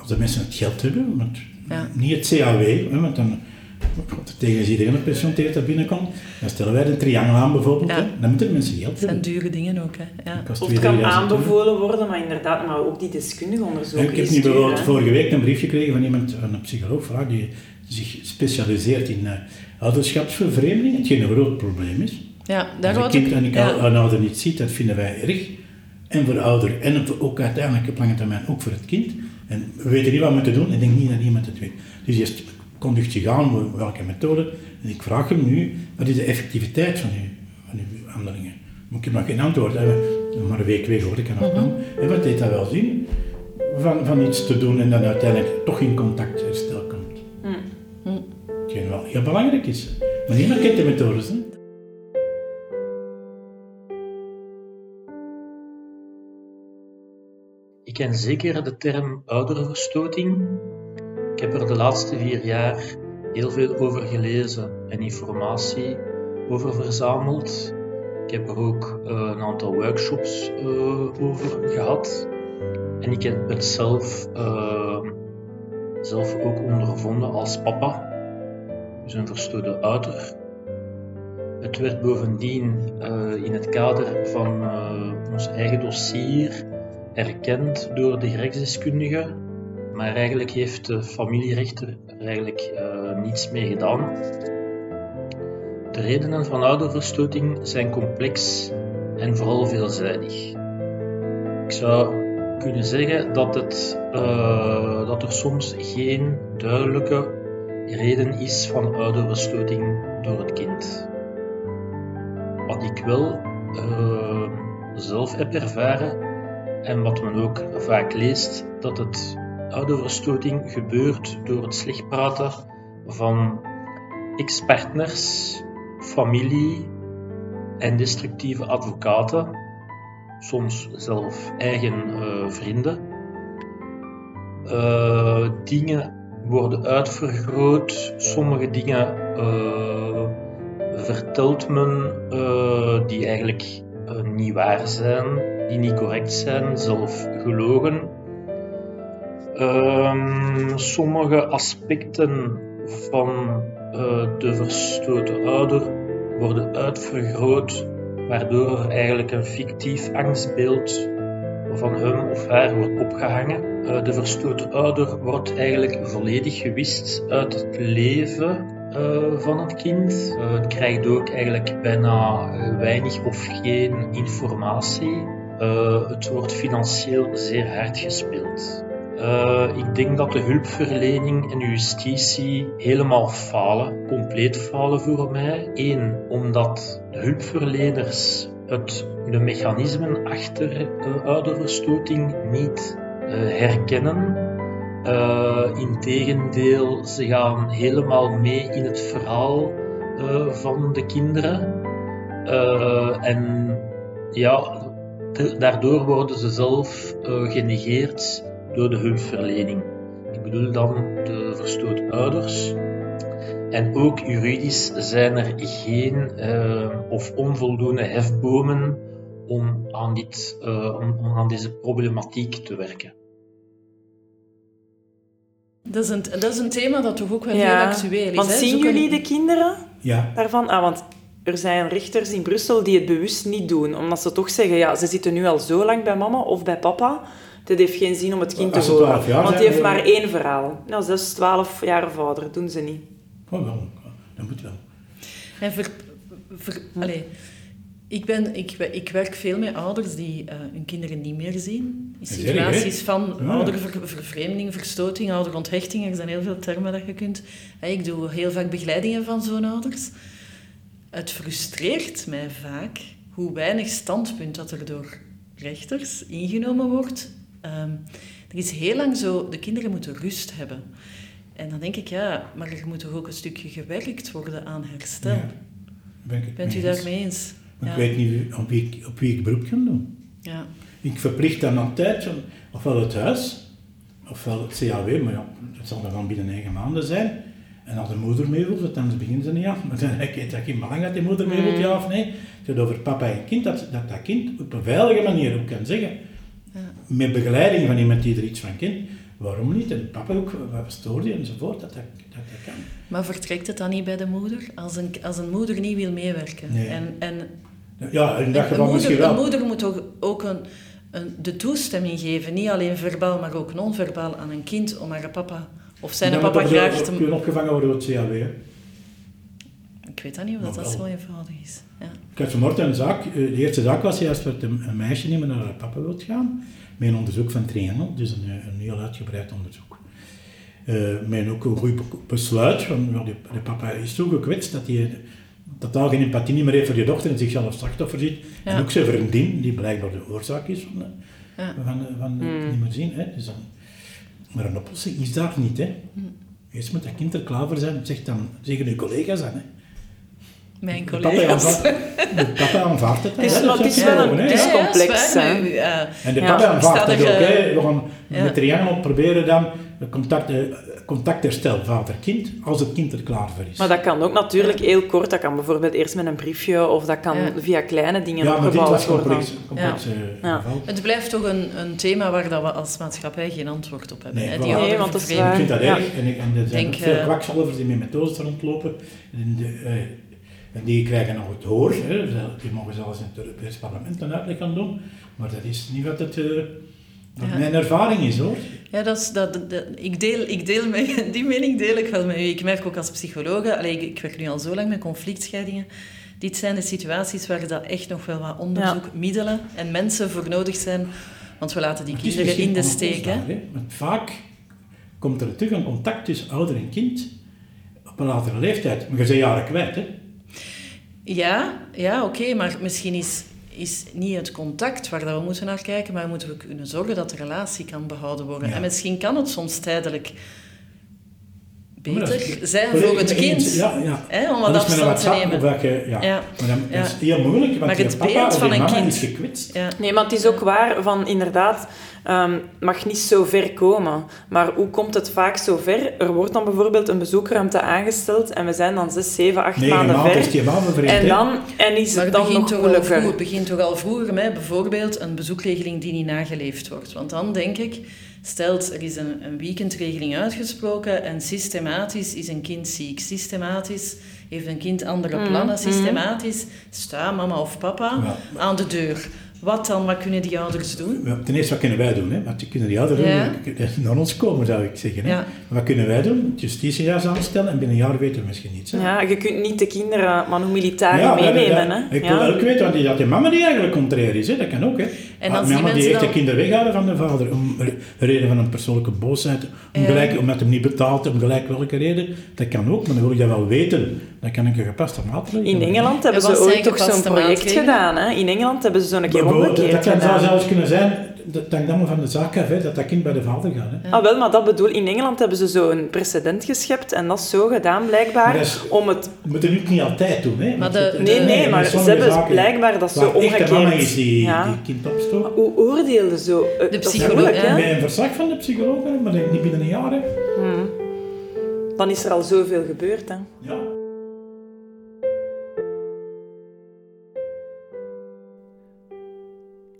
als de mensen het geld hebben, want Ja. niet het CAW, hè, want dan tegen iedereen een dat binnenkomt, dan stellen wij de triangel aan bijvoorbeeld, Ja. hè. dan moeten de mensen geld Dat zijn hebben. dure dingen ook. Hè. Ja. kost Of het 2000 kan aanbevolen worden, maar inderdaad, maar ook die deskundige onderzoeken. Ik heb nu bijvoorbeeld vorige week een brief gekregen van iemand, een psycholoog, die zich specialiseert in uh, ouderschapsvervreemding, hetgeen een groot probleem is. Ja, Als daar een wou kind en ja. een ouder niet ziet, dat vinden wij erg. En voor de ouder, en ook uiteindelijk op lange termijn ook voor het kind. En we weten niet wat we moeten doen, en ik denk niet dat iemand het weet. Dus je kondigt zich aan, welke methode. En ik vraag hem nu, wat is de effectiviteit van uw, van uw handelingen? Maar ik heb nog geen antwoord. Hè. Maar een week weer hoor ik er nog van. En wat deed dat wel zien? Van, van iets te doen en dan uiteindelijk toch in contact herstel komt. Hm. Hetgeen wel heel belangrijk is. Maar niemand kent de methodes. Hè. Ken zeker de term ouderverstoting. Ik heb er de laatste vier jaar heel veel over gelezen en informatie over verzameld. Ik heb er ook uh, een aantal workshops uh, over gehad. En ik heb het zelf, uh, zelf ook ondervonden als papa, dus een verstoorde ouder. Het werd bovendien in het kader van ons eigen dossier erkend door de gerechtsdeskundige, maar eigenlijk heeft de familierechter er eigenlijk uh, niets mee gedaan. De redenen van ouderverstoting zijn complex en vooral veelzijdig. Ik zou kunnen zeggen dat, het, uh, dat er soms geen duidelijke reden is van ouderverstoting door het kind. Wat ik wel uh, zelf heb ervaren en wat men ook vaak leest, dat het ouderverstoting gebeurt door het slecht praten van ex-partners, familie en destructieve advocaten, soms zelf eigen uh, vrienden. Uh, dingen worden uitvergroot, sommige dingen uh, vertelt men die eigenlijk niet waar zijn, die niet correct zijn, zelf gelogen. Um, sommige aspecten van uh, de verstoten ouder worden uitvergroot, waardoor er eigenlijk een fictief angstbeeld van hem of haar wordt opgehangen. Uh, de verstoten ouder wordt eigenlijk volledig gewist uit het leven uh, van het kind. Het krijgt ook eigenlijk bijna weinig of geen informatie. Het wordt financieel zeer hard gespeeld. ik denk dat de hulpverlening en justitie helemaal falen, compleet falen voor mij. Eén, omdat de hulpverleners het, de mechanismen achter ouderverstoting niet herkennen. Uh, Integendeel, ze gaan helemaal mee in het verhaal uh, van de kinderen. Uh, en ja, daardoor worden ze zelf genegeerd door de hulpverlening. Ik bedoel dan de verstoten ouders. En ook juridisch zijn er geen of onvoldoende hefbomen om aan, dit, om, om aan deze problematiek te werken. Dat is, een, dat is een thema dat toch ook wel heel actueel is. Want hè? zien Zo jullie kan- de kinderen Ja. daarvan? Ah, want er zijn rechters in Brussel die het bewust niet doen. Omdat ze toch zeggen, ja, ze zitten nu al zo lang bij mama of bij papa. Het heeft geen zin om het kind te horen. 12 jaar Want die zijn, heeft maar één verhaal. Nou, 6, 12 jaar of ouder, doen ze niet. Oh, wel. Dat moet wel. En ver, ver- allee, ik, ben, ik, ik werk veel met ouders die eh, hun kinderen niet meer zien. In situaties van Ja. oudervervreemding, verstoting, ouderonthechting. Er zijn heel veel termen dat je kunt... Ik doe heel vaak begeleidingen van zo'n ouders. Het frustreert mij vaak hoe weinig standpunt dat er door rechters ingenomen wordt. Ehm, er is heel lang zo, de kinderen moeten rust hebben. En dan denk ik, ja, maar er moet toch ook een stukje gewerkt worden aan herstel. Ja, ben ik Bent u daarmee eens? Maar Ja. Ik weet niet op wie, ik- op wie ik beroep kan doen. Ja. Ik verplicht dan altijd, ofwel het huis, ofwel het CAW, maar ja, dat zal dan binnen negen maanden zijn. En als de moeder mee wil, want anders beginnen ze niet af. Maar dan heeft dat geen belang dat die moeder mee wil, ja of nee. Het gaat over papa en kind, dat dat, dat kind op een veilige manier ook kan zeggen. Met begeleiding van iemand die er iets van kent. Waarom niet? En papa ook, wat stoort je enzovoort, dat dat, dat, dat kan. Maar vertrekt het dan niet bij de moeder? Als een, als een moeder niet wil meewerken. Nee. En, en, Ja, in dat een, geval moeder, misschien wel. een moeder moet ook, ook een, een, de toestemming geven, niet alleen verbaal, maar ook non-verbaal aan een kind om haar papa of zijn Dan papa graag te... kunnen opgevangen worden door het CAW. hè. Ik weet dat niet of dat, zo eenvoudig is. Ja. Ik had vanmorgen een zaak, eh, de eerste zaak was juist dat een een meisje niet meer naar haar papa wil gaan, met een onderzoek van Triangel, dus een, een heel uitgebreid onderzoek. Eh met ook een goed be- besluit, want ja, de, de papa is zo gekwetst dat hij totaal geen empathie niet meer heeft voor je dochter en zichzelf als slachtoffer ziet. Ja. En ook zijn vriendin, die blijkbaar de oorzaak is van, de, Ja. van, van de- Mm. niet meer zien. Hè. Dus dan, maar een oplossing is daar niet. Hè. Mm. Eerst moet dat kind er klaar voor zijn, zeg dan tegen je collega's aan. Hè. Mijn De collega's. De papa aanvaardt het. Het is- het is zijn wel gewoon, een- hè. het is Ja, ja, complex, is En de Ja, papa aanvaardt het ook. hè. We gaan ja. met triangel proberen dan de contact, eh, contactherstel vader-kind als het kind er klaar voor is. Maar dat kan ook natuurlijk heel kort. Dat kan bijvoorbeeld eerst met een briefje of dat kan Ja. via kleine dingen ja, maar dit opgebouwd was worden. complex. complex Ja. eh. Het blijft toch een, een thema waar dat we als maatschappij geen antwoord op hebben. Nee, hè, voilà. die Nee, want dat is Ik waar. vind dat Ja. erg. En, ik, en er zijn Denk, veel eh, kwakzalvers die met methodes rondlopen. En, de, eh, en die krijgen nog het hoor. Hè. Die mogen zelfs in het Europees Parlement een uitleg gaan doen. Maar dat is niet wat, het, eh, wat Ja. mijn ervaring is hoor. Ja, dat is, dat, dat- ik deel, ik deel me, die mening deel ik wel met u. Ik merk ook als psycholoog, allee, ik, ik werk nu al zo lang met conflictscheidingen. Dit zijn de situaties waar dat echt nog wel wat onderzoek, middelen en mensen voor nodig zijn. Want we laten die Maar kinderen in de steek. hè. onoplosbaar, hè. Want vaak komt er terug een contact tussen ouder en kind op een latere leeftijd. Maar je bent jaren kwijt. Hè. Ja, ja oké, maar misschien is, is niet het contact waar dat we moeten naar kijken, maar moeten we kunnen zorgen dat de relatie kan behouden worden. Ja. En misschien kan het soms tijdelijk dat beter is- zijn voor het kind. Ja, ja. Hè, om Dat wat een afstand te nemen. dat je- ja. Ja. Maar dan, dat is heel moeilijk, want Maar je het papa beeld of van een kind. is gekwetst. Ja. Nee, maar het is ook waar van inderdaad, ehm mag niet zo ver komen. Maar hoe komt het vaak zo ver? Er wordt dan bijvoorbeeld een bezoekruimte aangesteld en we zijn dan zes, zeven, acht Negen maanden ver. is die en dan en is Maar het dan begint nog toch, al moeilijker. vroeg, het begint toch al vroeger met bijvoorbeeld een bezoekregeling die niet nageleefd wordt. Want dan denk ik, stelt er is een, een weekendregeling uitgesproken en systematisch is een kind ziek. Systematisch heeft een kind andere Mm, plannen. mm. Systematisch staat mama of papa Ja. aan de deur. Wat dan? Wat kunnen die ouders doen? Ja, Ten eerste, wat kunnen wij doen? Hè? Want die kunnen die ouderen Ja. naar ons komen, zou ik zeggen. Hè? Ja. Maar Wat kunnen wij doen? Justitiejaars aanstellen en binnen een jaar weten we misschien niets. Hè? Ja, je kunt niet de kinderen maar dat- meenemen. dat- hè? Ik ja. wil ook weten want die, dat die mama die eigenlijk contrair is. Hè? Dat kan ook. Hè? En Ah, als die mama die mensen echt de dan- kinderen weghalen van de vader. Om reden van een persoonlijke boosheid. Om gelijk, omdat hem niet betaalt, om gelijk welke reden. Dat kan ook, maar dan wil ik dat wel weten. Dan kan ik een gepaste maatregel In. Engeland hebben En ze ooit toch zo'n project gedaan. Hè? In Engeland hebben ze zo'n keer omgekeerd Dat kan gedaan. zelfs kunnen zijn, dat hangt allemaal van de zaak af, hè, dat dat kind bij de vader gaat. Hè. Ah, wel, maar dat bedoel in Engeland hebben ze zo'n precedent geschept en dat is zo gedaan blijkbaar Maar dat is- om het... We moeten het niet altijd doen. Hè, Maar de- Nee, nee, maar ze sommige hebben zaken blijkbaar dat zo de mama omgekeerd. is die, Ja. die kind opstoot. Hoe oordeelde zo? Eh, is psycholoog, ja. hè? Bij een verslag van de psycholoog, hè, maar niet binnen een jaar. Hè. Hmm. Dan is er al zoveel gebeurd. Hè? Ja.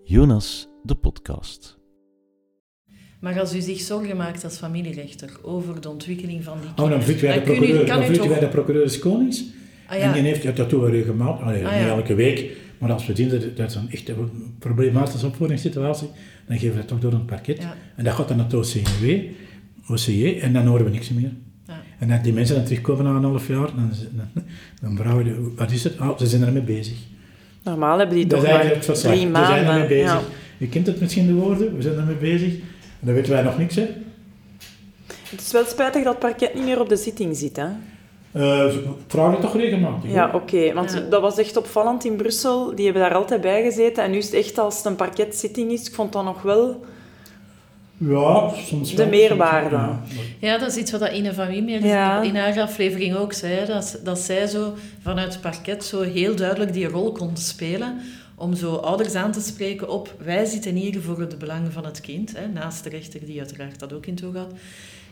Jonas, de podcast. Maar als u zich zorgen maakt als familierechter over de ontwikkeling van die Oh, kinderen... dan vliegen wij de kun u- dan toch- wij de procureur Konings. Ah, ja. En die heeft, ja, dat doen we regelmatig, Allee, Ah, niet elke week, maar als we zien dat dat is een echt een problematische opvoedingssituatie, dan geven we dat toch door een parket. Ja. En dat gaat dan naar het OCW, OCJ, en dan horen we niks meer. Ja. En als die mensen dan terugkomen na een half jaar, dan, dan, dan vragen we, wat is het? Ah, ze zijn ermee bezig. Normaal hebben die Dat toch maar drie We zijn ermee maanden. bezig. Je kent het misschien de woorden, we zijn ermee bezig. En dan weten wij nog niks, hè. Het is wel spijtig dat het parket niet meer op de zitting zit, hè? Eh, vragen toch regelmatig? Ja, oké. Want dat was echt opvallend in Brussel. Die hebben daar altijd bij gezeten. En nu is het echt als het een parketzitting is. Ik vond dat nog wel Ja, soms de wel, meerwaarde. Ja, dat is iets wat Ine van Wiemeer Ja. in haar aflevering ook zei. Dat, dat zij zo vanuit het parket zo heel duidelijk die rol kon spelen. Om zo ouders aan te spreken op, wij zitten hier voor het belang van het kind. Hè, naast de rechter die uiteraard dat ook in toog had.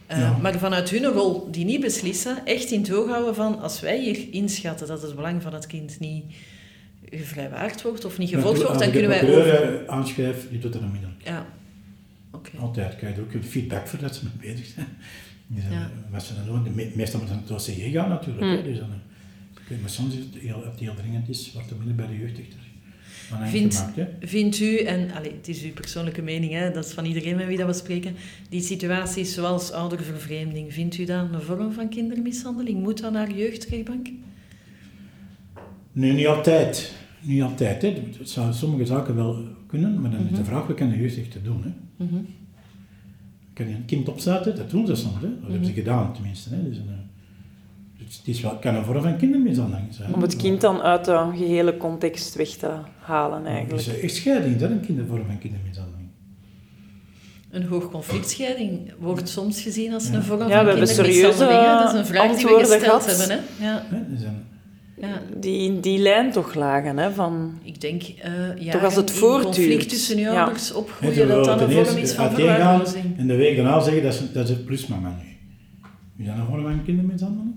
Eh, Ja. Maar vanuit hun rol, die niet beslissen, echt in toog houden van... Als wij hier inschatten dat het belang van het kind niet gevrijwaard wordt of niet gevolgd wordt, Als dan kunnen wij... procureur over- eh, aanschrijf, die doet dat onmiddellijk. Ja, oké. Altijd krijg je ook een feedback voor dat ze mee bezig zijn. Ja. Wat ze dan doen, de me- meestal moet het naar het OCG gaan natuurlijk. Mm. Hè, dus dan, eh, maar soms is het heel, als het heel dringend is, wordt het minder bij de jeugdrechter Vindt, gemaakt. Vindt u, en allee, het is uw persoonlijke mening, hè, dat is van iedereen met wie dat we spreken, die situaties zoals oudervervreemding, vindt u dat een vorm van kindermishandeling? Moet dat naar jeugdrechtbank? Nu, niet altijd. Niet altijd. Hè. Het zou sommige zaken wel kunnen, maar dan is de vraag, wat kan de jeugdrechter doen? Hè? Mhm. Kan je een kind opzetten? Dat doen ze soms. Hè? Dat hebben ze Mhm. gedaan, tenminste. Hè? Een, dus het is wel, kan een vorm van kindermishandeling zijn. Om het kind dan uit de gehele context weg te halen, eigenlijk. Dus echtscheiding, dat is een kindervorm van kindermishandeling. Een hoogconflictscheiding wordt soms gezien als Ja. een vorm Ja, van we hebben serieuze. Dat is een vraag die we gesteld gehad. hebben. Hè? Ja. Dus Ja. Die in die lijn toch lagen, hè? Van... Ik denk, eh ja, Toch als het voortduurt. conflict tussen je Ja. ouders opgroeien, dat dat een vorm is van verwaarlozing. en de week daarna zeggen dat ze, dat is plusmama nu. Is dat een vorm van kindermishandeling?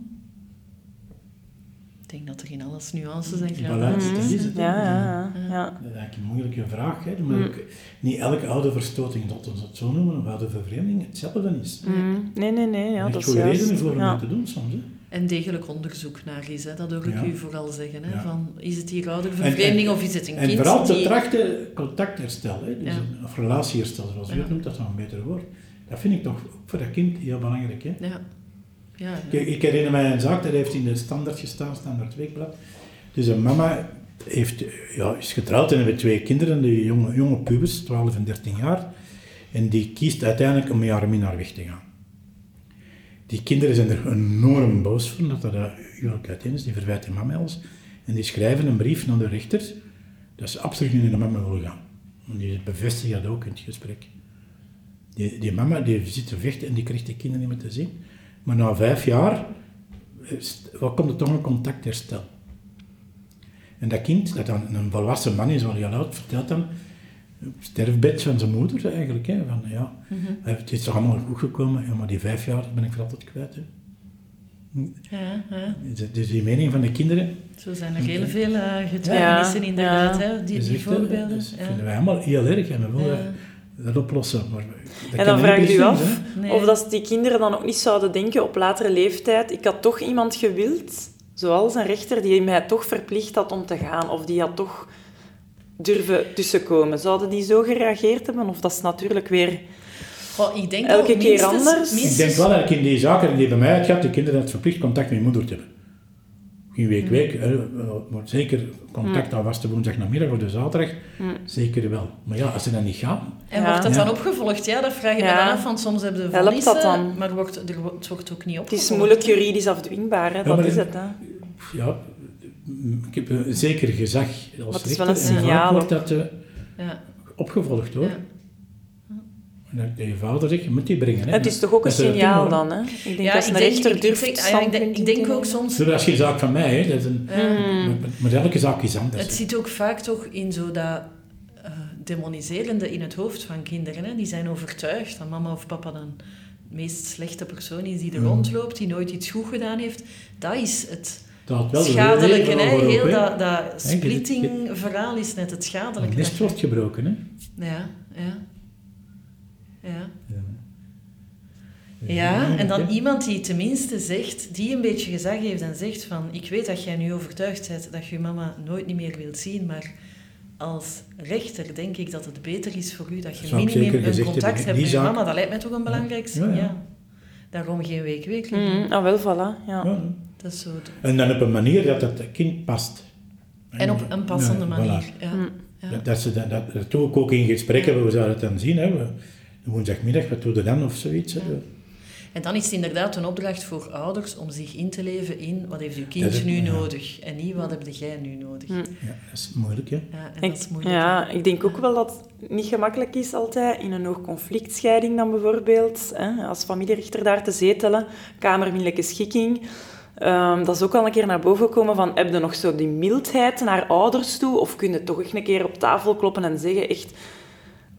Ik denk dat er in alles nuances en gradaties dat is het. Ja, ja, ja. ja. Dat is eigenlijk een moeilijke vraag. Hè. Maar Mm. ook niet elke oude verstoting, dat we het zo noemen, of oude vervreemding, hetzelfde is. Mm, Nee, nee, nee. Ja, er dat is goede redenen voor om Ja. dat te doen soms. Hè. En degelijk onderzoek naar is, hè. dat hoor ik Ja. u vooral zeggen. Hè. Ja. Van, is het hier oudervervreemding of is het een en kind vooral te die... trachten contactherstel, hè. Dus Ja. een- of relatieherstel, zoals u het noemt, dat is nog een beter woord. Dat vind ik toch ook voor dat kind heel belangrijk. Hè. Ja. Ja, Ik, ik herinner mij een zaak, dat heeft in de standaard gestaan, standaard weekblad. Dus een mama heeft, ja, is getrouwd en hebben twee kinderen, die jonge, jonge pubers, 12 en 13 jaar. En die kiest uiteindelijk om met haar minnaar weg te gaan. Die kinderen zijn er enorm boos van dat dat huwelijk uiteen is. Die verwijten mama alles. En die schrijven een brief naar de rechter dat ze absoluut niet naar de mama willen gaan. En die bevestigen dat ook in het gesprek. Die, die mama die zit te vechten en die krijgt de kinderen niet meer te zien. Maar na vijf jaar is- wat komt er toch een contactherstel. En dat kind, dat dan een volwassen man is, al heel oud, vertelt het sterfbed van zijn moeder eigenlijk. Hè, van, ja, Mhm. Het is toch allemaal goed gekomen, ja, maar die vijf jaar ben ik voor altijd kwijt. Hè. Ja, ja. Dus- Dus die mening van de kinderen... Zo zijn er heel veel uh, getuigenissen Ja, inderdaad, ja. hè, die, voorbeelden. Dat ja. vinden wij allemaal heel erg en we willen Ja. dat oplossen. Maar dat En dan vraag je precies, u af Nee. of dat die kinderen dan ook niet zouden denken op latere leeftijd, ik had toch iemand gewild, zoals een rechter, die mij toch verplicht had om te gaan, of die had toch durven tussenkomen. Zouden die zo gereageerd hebben? Of dat is natuurlijk weer Goh, ik denk elke keer minstens- anders? minstens- Ik denk wel dat ik in die zaken die bij mij uitgaat, de kinderen het verplicht contact met je moeder te hebben. Geen week, week, hè, maar zeker contact aan vaste woensdagnamiddag of de zaterdag, Mm. zeker wel. Maar ja, als ze dat niet gaan, En Ja. wordt dat Ja. dan opgevolgd? Ja, dat vraag je Ja. me dan af, want soms hebben de dat dan? maar wordt, er, wordt- het wordt ook niet Het opgevolgd. is moeilijk juridisch afdwingbaar, hè? Ja, dat maar is dat- het. Hè? ja, ik heb een zeker gezag als het is rechter wel een en vaak signaal wordt dat eh, Ja. opgevolgd hoor. Ja. Je vader zegt, je moet die brengen. Hè. Het is toch ook een signaal dan, hè? Ik denk Ja, als ik een denk- rechter ik- ik durft ik denk- ik ook soms... Dat is geen zaak van mij, hè. Dat is een, Mm. maar, elke zaak is anders. Het hè. zit ook vaak toch in zo dat eh, demoniserende in het hoofd van kinderen. Hè? Die zijn overtuigd dat mama of papa dan de meest slechte persoon is die er Mm. rondloopt, die nooit iets goed gedaan heeft. Dat is het Dat wel de schadelijke. Hè? ook, Heel dat, dat splitting-verhaal is net het Het schadelijke. nest wordt gebroken, hè. Ja, ja. Ja. Ja, en dan iemand die tenminste zegt, die een beetje gezag heeft en zegt van, ik weet dat jij nu overtuigd bent dat je mama nooit niet meer wilt zien, maar als rechter denk ik dat het beter is voor u dat je minimum een contact hebt met je mama. Dat lijkt mij toch een belangrijk Ja, ja. signaal. Daarom geen week-week Mhm, Ah, wel, voilà. Ja. Ja. Dat is zo. En dan op een manier dat het kind past. En op een passende Ja, manier. voilà. Ja. Mm. Ja. Dat, dat, ze, dat, dat, dat doe ik ook in gesprekken, we zouden het dan zien. Hè. We, woensdagmiddag, wat doe je dan of zoiets. Hè. En dan is het inderdaad een opdracht voor ouders om zich in te leven in wat heeft uw kind is- nu ja. nodig en niet wat heb jij nu nodig. Hm. Ja, dat is moeilijk, hè. Ja, en Ik, dat is moeilijk. ja, ik denk ook wel dat het niet gemakkelijk is altijd in een hoog conflictscheiding dan bijvoorbeeld, hè, als familierechter daar te zetelen, kamermiddelijke schikking. Ehm, dat is ook al een keer naar boven gekomen van, heb je nog zo die mildheid naar ouders toe? Of kun je toch echt een keer op tafel kloppen en zeggen, echt,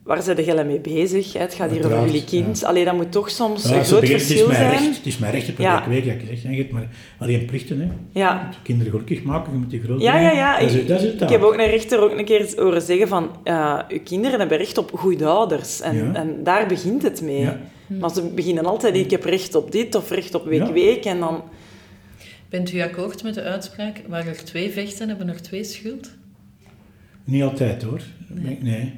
waar zijn jullie mee bezig? hè? Het gaat hier over jullie kind. Allee, dat moet toch soms Ja, een groot begint, het, is verschil mijn zijn. recht, het is mijn recht Ja. elke week dat ik zeg. Je hebt maar alleen plichten. Hè. Ja. Je moet kinderen gelukkig maken, je moet die groot Ja, ja, ja. Dat is, Ik, dat is het ik taak. heb ook een rechter ook een keer horen zeggen van... eh uw kinderen hebben recht op goede ouders. En, Ja. en daar begint het mee. Ja. Maar ze beginnen altijd... Ik heb recht op dit of recht op week, Ja. week. En dan... Bent u akkoord met de uitspraak, waar er twee vechten, hebben er twee schuld? Niet altijd hoor. Nee. Nee.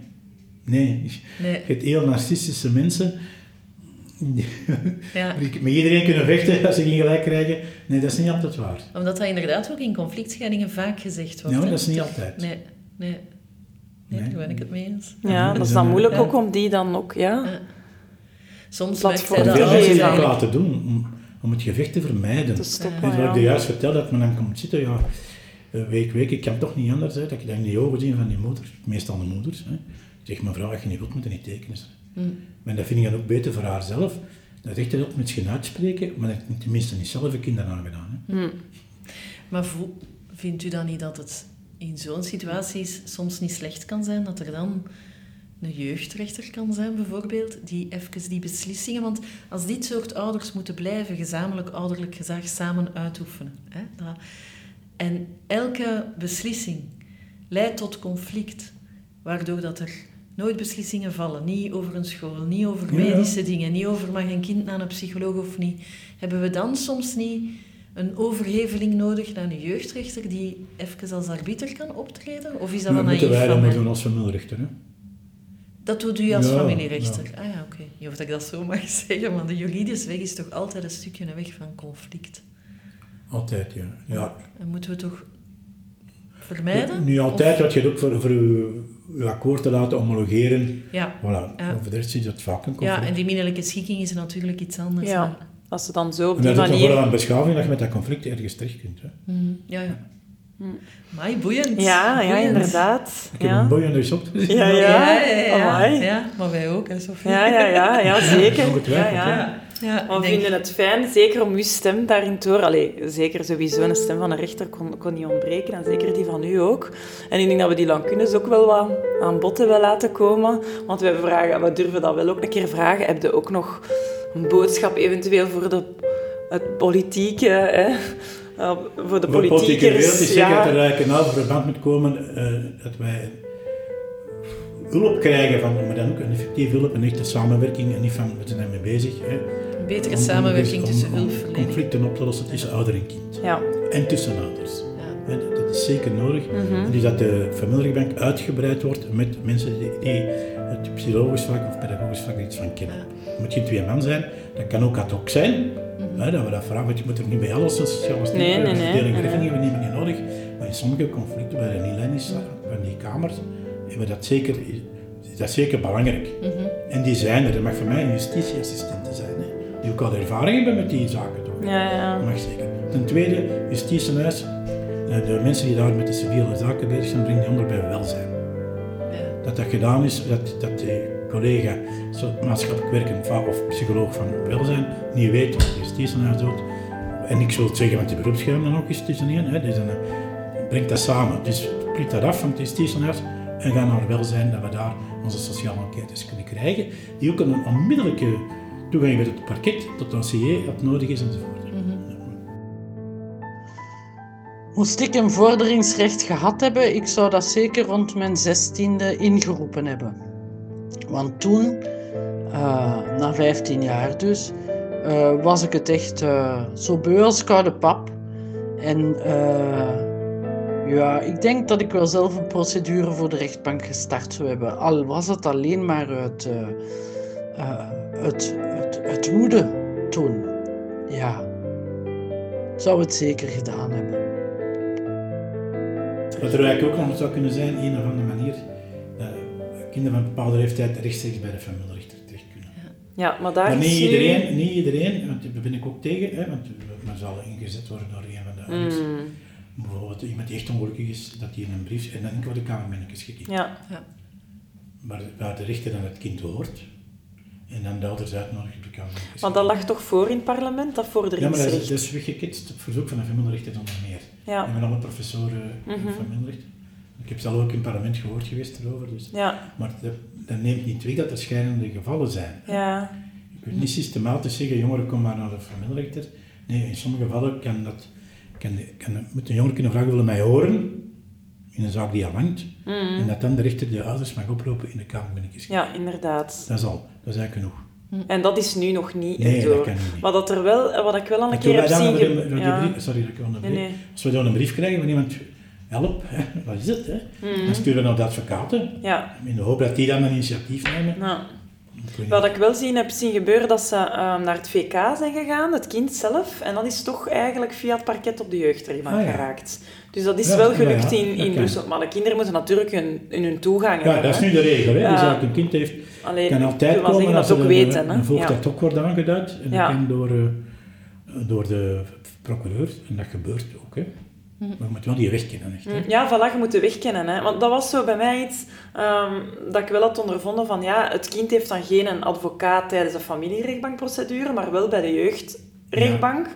Nee. Nee. Je hebt heel narcistische mensen. Ja. die met iedereen kunnen vechten als ze geen gelijk krijgen. Nee, dat is niet altijd waar. Omdat dat inderdaad ook in conflictscheidingen vaak gezegd wordt. Ja, hè? dat is niet altijd. Nee, nee. Nee, daar ben ik het mee eens. Ja, dat is dan moeilijk ook om die dan ook... Ja. Soms Veel hij dat mensen dat laten doen om, om het gevecht te vermijden. Stoppen, En ja. ik je juist vertelde, dat men dan komt zitten, ja, eh, week, week, ik kan toch niet anders, hè, dat ik dan in die ogen zie van die moeder, meestal de moeders. Hè. Zeg, mevrouw, als je niet wilt, moet je niet tekenen. Mm. Maar dat vind ik dan ook beter voor haarzelf. Dat echt dat met je uitspreken, maar dat ik tenminste niet zelf een kinderen aangedaan. Hè. Hm. Maar vindt u dan niet dat het in zo'n situaties soms niet slecht kan zijn dat er dan een jeugdrechter kan zijn, bijvoorbeeld, die even die beslissingen... Want als dit soort ouders moeten blijven gezamenlijk ouderlijk gezag samen uitoefenen... Hè, dat, en elke beslissing leidt tot conflict, waardoor dat er nooit beslissingen vallen. Niet over een school, niet over ja. medische dingen, niet over mag een kind naar een psycholoog of niet. Hebben we dan soms niet een overheveling nodig naar een jeugdrechter die even als arbiter kan optreden? Of is dat wel moeten wij dat doen als familierechter. Hè. Dat doet u als Ja, familierechter? Ah ja, oké. Niet of dat ik dat zo mag zeggen, maar de juridische weg is toch altijd een stukje een weg van conflict. Altijd, ja. ja. En moeten we toch vermijden? Nu altijd, wat je doet voor, voor uw akkoord te laten homologeren. Ja. Voilà. Ja. Over de rest is dat vaak een conflict. Ja, en die middelijke schikking is natuurlijk iets anders. Ja. maar- Als ze dan zo op En die dat is ook een manier... vorm van beschaving dat je met dat conflict ergens terecht kunt. Hè. Mhm, Ja, ja. Maar boeiend. Ja, ja, Boeiend. inderdaad. Ik heb Ja. een boeiende shop. Ja, ja. Ja, ja, ja. Amai. Ja, maar wij ook, hè, Sophie. Ja, ja, ja, ja, zeker. Ja, ja. Ja, Maar we vinden het fijn, zeker om uw stem daarin te horen. Allee, zeker sowieso een stem van een rechter kon, kon niet ontbreken. En zeker die van u ook. En ik denk dat we die Lancunes ook wel wat aan bod hebben laten komen. Want we, vragen, we durven dat wel ook een keer vragen. Heb je ook nog een boodschap eventueel voor de, het politieke... Hè? Uh, voor de politieke wereld is zeker ja. dat er eigenlijk een nauw verband moet komen eh, dat wij hulp krijgen, van, maar dan ook een effectieve hulp, een echte samenwerking en niet van, we zijn daarmee bezig. Hè, Een betere om- samenwerking om- tussen om hulpverlening. conflicten op te lossen tussen ouder en kind. Ja. En tussen ouders. Hè, dat, dat is zeker nodig. Mhm. Dus dat de familierechtbank uitgebreid wordt met mensen die, die het psychologisch vlak of pedagogisch vlak er iets van kennen. Moet geen twee man zijn, dat kan ook ad hoc zijn. hè, dat we dat vragen, want je moet er niet bij alles een sociale Mhm. Nee, nee, nee, verdeling nee, nee. hebben we niet meer nodig. Maar in sommige conflicten bij de inleidings van die kamers we dat zeker, is dat zeker belangrijk. Mhm. En die zijn er. Er mag voor mij een justitieassistenten zijn, hè, die ook al ervaring hebben met die zaken. Toch? Ja, ja. Dat mag zeker. Ten tweede, justitiehuis, eh, de mensen die daar met de civiele zaken bezig zijn, brengen die onder bij welzijn. Dat dat gedaan is, dat, dat de collega maatschappelijk werken of psycholoog van welzijn niet weet wat de justitiehuis doet. En ik zou het zeggen, want die beroepsgeheim dan ook is tussen één. Hè, dus dan eh, brengt dat samen. Dus spreekt dat af van het justitiehuis en ga naar welzijn, dat we daar onze sociale enquêtes kunnen krijgen. Die ook een onmiddellijke toegang hebben tot het parket, tot het dossier, dat nodig is enzovoort. Moest ik een vorderingsrecht gehad hebben, ik zou dat zeker rond mijn zestiende ingeroepen hebben. Want toen, eh, na 15 jaar dus, eh, was ik het echt eh, zo beu als koude pap. En eh, ja, ik denk dat ik wel zelf een procedure voor de rechtbank gestart zou hebben. Al was het alleen maar uit, eh, eh, uit, uit, uit woede toen. Ja, zou het zeker gedaan hebben. Wat er eigenlijk ook nog zou kunnen zijn, een of andere manier, dat kinderen van een bepaalde leeftijd rechtstreeks bij de familierechter terecht kunnen. Ja, maar daar Maar niet is nu- iedereen, niet iedereen, want daar ben ik ook tegen, hè, want men zal ingezet worden door een van de ouders. Mm. Bijvoorbeeld iemand die echt ongelukkig is, dat die een brief en dan wordt de kamermannetjes gekeken. Ja. Maar waar de rechter dan het kind hoort en dan de ouders uitnodigen op de kamermannetjes. Maar dat lag toch voor in het parlement, dat Ja, maar dat is, dat is weggeketst op verzoek van de familierechter onder meer. Ja. Ik ben alle professoren Mhm. familierecht. Ik heb zelf ook in het parlement gehoord geweest erover. Dus. Ja. Maar dat, dat neemt niet weg dat er schijnende gevallen zijn. Ja. Je kunt niet systematisch zeggen, jongeren, kom maar naar de familierechter. Nee, in sommige gevallen kan dat, kan, kan, moet een jongere kunnen vragen, willen mij horen in een zaak die al hangt. Mhm. En dat dan de rechter de ouders mag oproepen in de kamermannetjes. Ja, inderdaad. Dat is al, dat is eigenlijk genoeg. En dat is nu nog niet Nee, dat kan niet. Maar dat er wel, wat ik wel al een keer heb zien... ge- de- ja. brief- sorry dat ik onderbreek. Nee, nee. Als we dan een brief krijgen van iemand, help, hè, wat is het? Hè? Mhm. Dan sturen we naar de advocaten, Ja. in de hoop dat die dan een initiatief nemen. Nou. Ik Wat ik wel zien heb zien gebeuren, dat ze ehm, naar het VK zijn gegaan, het kind zelf, en dat is toch eigenlijk via het parket op de jeugdrechtbank Ah, ja. geraakt. Dus dat is Ja, wel gelukt ja, in, dat in kan. Brussel. Maar de kinderen moeten natuurlijk hun, in hun toegang Ja, hebben. dat is nu de regel. Hè? Dus als een kind heeft, Allee, kan altijd komen zeggen als dat ook weten, een Ja. ook wordt aangeduid. En dat kan door, eh, door de procureur. En dat gebeurt ook. Hè? Mhm. Maar je moet wel die weg kennen. Echt, hè? Mm, Ja, voilà, je moet de weg kennen. Hè. Want dat was zo bij mij iets ehm, dat ik wel had ondervonden van ja, het kind heeft dan geen een advocaat tijdens de familierechtbankprocedure, maar wel bij de jeugdrechtbank.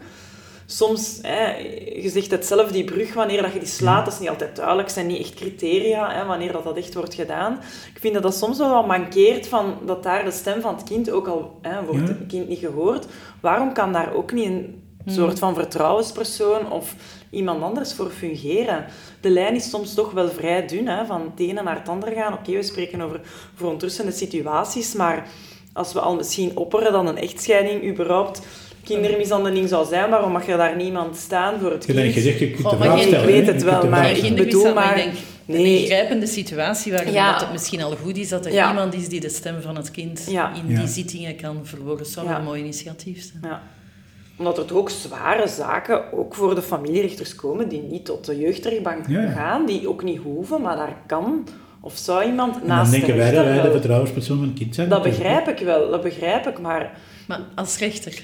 Soms, hè, je zegt het zelf, die brug, wanneer dat je die slaat, dat is niet altijd duidelijk, zijn niet echt criteria, hè, wanneer dat, dat echt wordt gedaan. Ik vind dat dat soms wel wat mankeert, van, dat daar de stem van het kind, ook al hè, wordt Ja. het kind niet gehoord, waarom kan daar ook niet een Hmm. soort van vertrouwenspersoon of iemand anders voor fungeren? De lijn is soms toch wel vrij dun, hè, van het ene naar het andere gaan. Oké, we spreken over verontrustende situaties, maar als we al misschien opperen dat een echtscheiding überhaupt kindermishandeling zou zijn, waarom mag er daar niemand staan voor het Je kind? gezegd, je kunt de vraag maar stellen. Ik weet het Je wel, maar ik bedoel maar ik denk Nee. een ingrijpende situatie waarin Ja. dat het misschien al goed is dat er Ja. iemand is die de stem van het kind Ja. in Ja. die zittingen kan verwoorden. Dat zou een mooi initiatief zijn. Omdat er toch ook zware zaken, ook voor de familierechters komen, die niet tot de jeugdrechtbank Ja, gaan, die ook niet hoeven, maar daar kan of zou iemand En naast dan de denken wij dat wij de vertrouwenspersoon van het kind zijn. Dat begrijp ik wel, dat begrijp ik, maar Maar als rechter.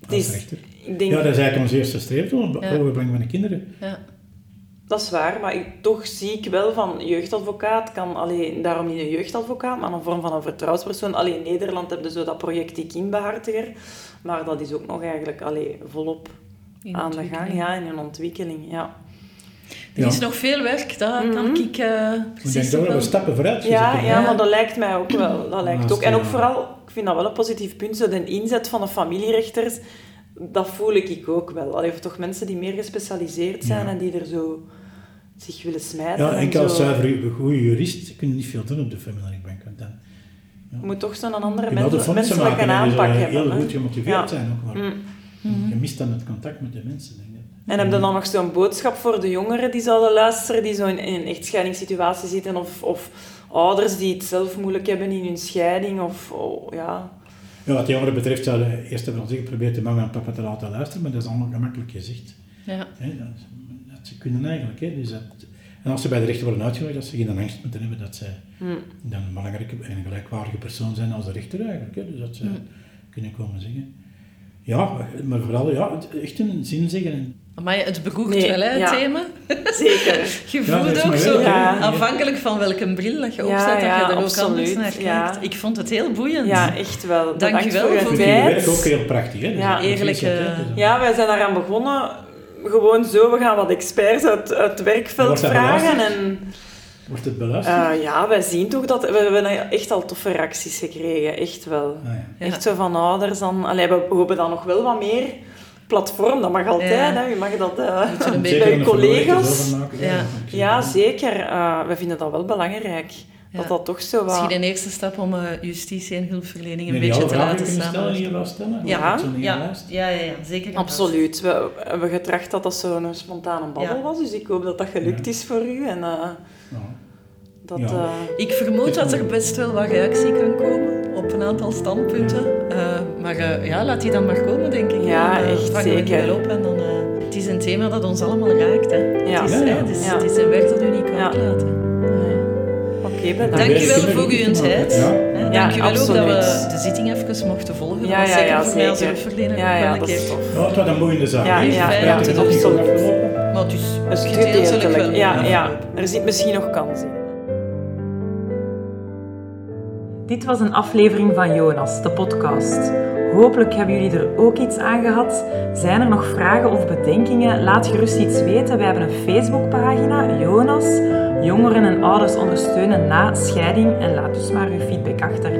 het is, rechter. ik denk, Ja, dat is eigenlijk ons eerste streefdoel, het Ja. belang van de kinderen. Ja. Dat is waar, maar ik, toch zie ik wel van jeugdadvocaat kan alleen, daarom niet een jeugdadvocaat, maar een vorm van een vertrouwenspersoon. Alleen in Nederland hebben ze zo dat project die kindbehartiger, maar dat is ook nog eigenlijk allee, volop In aan de gang, ja, in een ontwikkeling, ja. Er Ja. is nog veel werk, dat Mhm. kan ik eh Ik precies denk dat we wel- wel stappen vooruit Ja, ja, hè. maar dat lijkt mij ook wel. Dat lijkt ook. En ook eh, vooral, ik vind dat wel een positief punt, zo de inzet van de familierechters, dat voel ik ook wel. Allee, of toch mensen die meer gespecialiseerd zijn Ja. en die er zo zich willen smijten. Ja, en enkel als zuiver goede jurist kun je niet veel doen op de familierechtbank. Want dan Je moet toch zo'n andere kun je al de mens, fondsen menselijke maken en aanpak hebben. heel goed gemotiveerd Ja. zijn ook. Maar Mm. Je mist dan het contact met de mensen, denk ik. En heb je dan nog zo'n boodschap voor de jongeren die zouden luisteren, die zo in, in een echtscheidingssituatie zitten, of, of ouders die het zelf moeilijk hebben in hun scheiding, of oh, ja... Ja, wat de jongeren betreft zouden eerst hebben we ons geprobeerd de mama en papa te laten luisteren, maar dat is allemaal gemakkelijk gezegd. Ja. Dat, dat ze kunnen eigenlijk. Hè, dus dat, en als ze bij de rechter worden uitgenodigd, dat ze geen angst moeten hebben dat zij Hmm. dan een belangrijke en gelijkwaardige persoon zijn als de rechter eigenlijk. Hè, dus dat ze Hmm. kunnen komen zeggen. Ja, maar vooral ja, echt een zin zeggen. Maar het beroert Nee, wel, hè, het ja. thema. Zeker. Je voelt ook zo. Ja. afhankelijk van welke bril dat je Ja, opzet, dat ja, je er ook absoluut, anders naar kijkt. ja. Ik vond het heel boeiend. Ja, echt wel. Dank je wel voor tijd. werk ook heel prachtig. Hè? Dus Ja. dat is Eerlijk, iets wat, hè, eh, Ja, wij zijn daaraan begonnen. Gewoon zo, we gaan wat experts uit, uit het werkveld vragen. En Wordt het beluisterd? eh, ja, wij zien toch dat... We hebben echt al toffe reacties gekregen, echt wel. Ah, ja. Echt zo van ouders dan... Allee, we hopen dan nog wel wat meer platform. Dat mag altijd, Ja. hè. Je mag dat eh, bij je collega's. maken, Ja. Ja, zeker. Eh we vinden dat wel belangrijk. Dat dat toch zo wat... Misschien een eerste stap om uh, justitie en hulpverlening een Nee, beetje te laten kunnen stellen wel stellen? Ja, ja, ja, ja, ja, zeker. Absoluut. We we hebben getracht dat dat zo'n spontane babbel Ja. was, dus ik hoop dat dat gelukt is voor u. En, eh, dat, Ja. eh, Ik vermoed dat er best wel wat reactie kan komen op een aantal standpunten. Eh, maar eh, ja, laat die dan maar komen, denk ik. Ja, Dan, eh, echt zeker. wel op en dan... eh, het is een thema dat ons allemaal raakt, hè. Ja. Het, is, Ja, hè, ja. het, is, Ja. het is een werk dat u niet kan Ja. uitlaten. Oké, bedankt. Dank u wel voor uw tijd. Ja. Hè, Ja, Dank u wel ook dat we de zitting even mochten volgen. Ja, ja, zeker ja, voor mij als hulpverlener Ja, ja, wel een dat is tof. Ja, het was een mooie zaak. Ja, ja, ja, dat het absoluut. Maar is Het is gedeeltelijk wel. Ja, ja, er zit misschien nog kans in. Dit was een aflevering van Jonas, de podcast. Hopelijk hebben jullie er ook iets aan gehad. Zijn er nog vragen of bedenkingen? Laat gerust iets weten. Wij hebben een Facebookpagina, Jonas. Jongeren en ouders ondersteunen na scheiding. En laat dus maar uw feedback achter.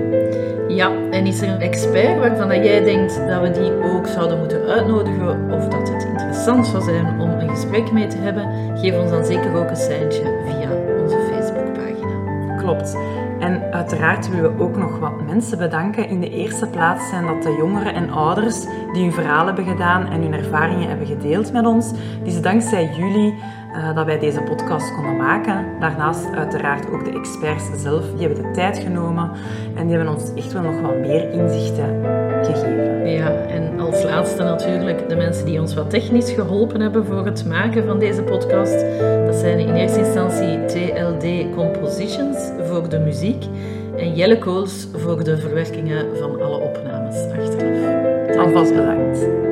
Ja, en is er een expert waarvan dat jij denkt dat we die ook zouden moeten uitnodigen of dat het interessant zou zijn om een gesprek mee te hebben? Geef ons dan zeker ook een seintje via onze Facebookpagina. Klopt. Uiteraard willen we ook nog wat mensen bedanken. In de eerste plaats zijn dat de jongeren en ouders die hun verhaal hebben gedaan en hun ervaringen hebben gedeeld met ons. Het is dankzij jullie eh, dat wij deze podcast konden maken. Daarnaast uiteraard ook de experts zelf. Die hebben de tijd genomen en die hebben ons echt wel nog wat meer inzichten gegeven. Ja, en als laatste natuurlijk de mensen die ons wat technisch geholpen hebben voor het maken van deze podcast. Dat zijn in eerste instantie TLD Compositions voor de muziek en Jelle Kools voor de verwerkingen van alle opnames achteraf. Alvast bedankt.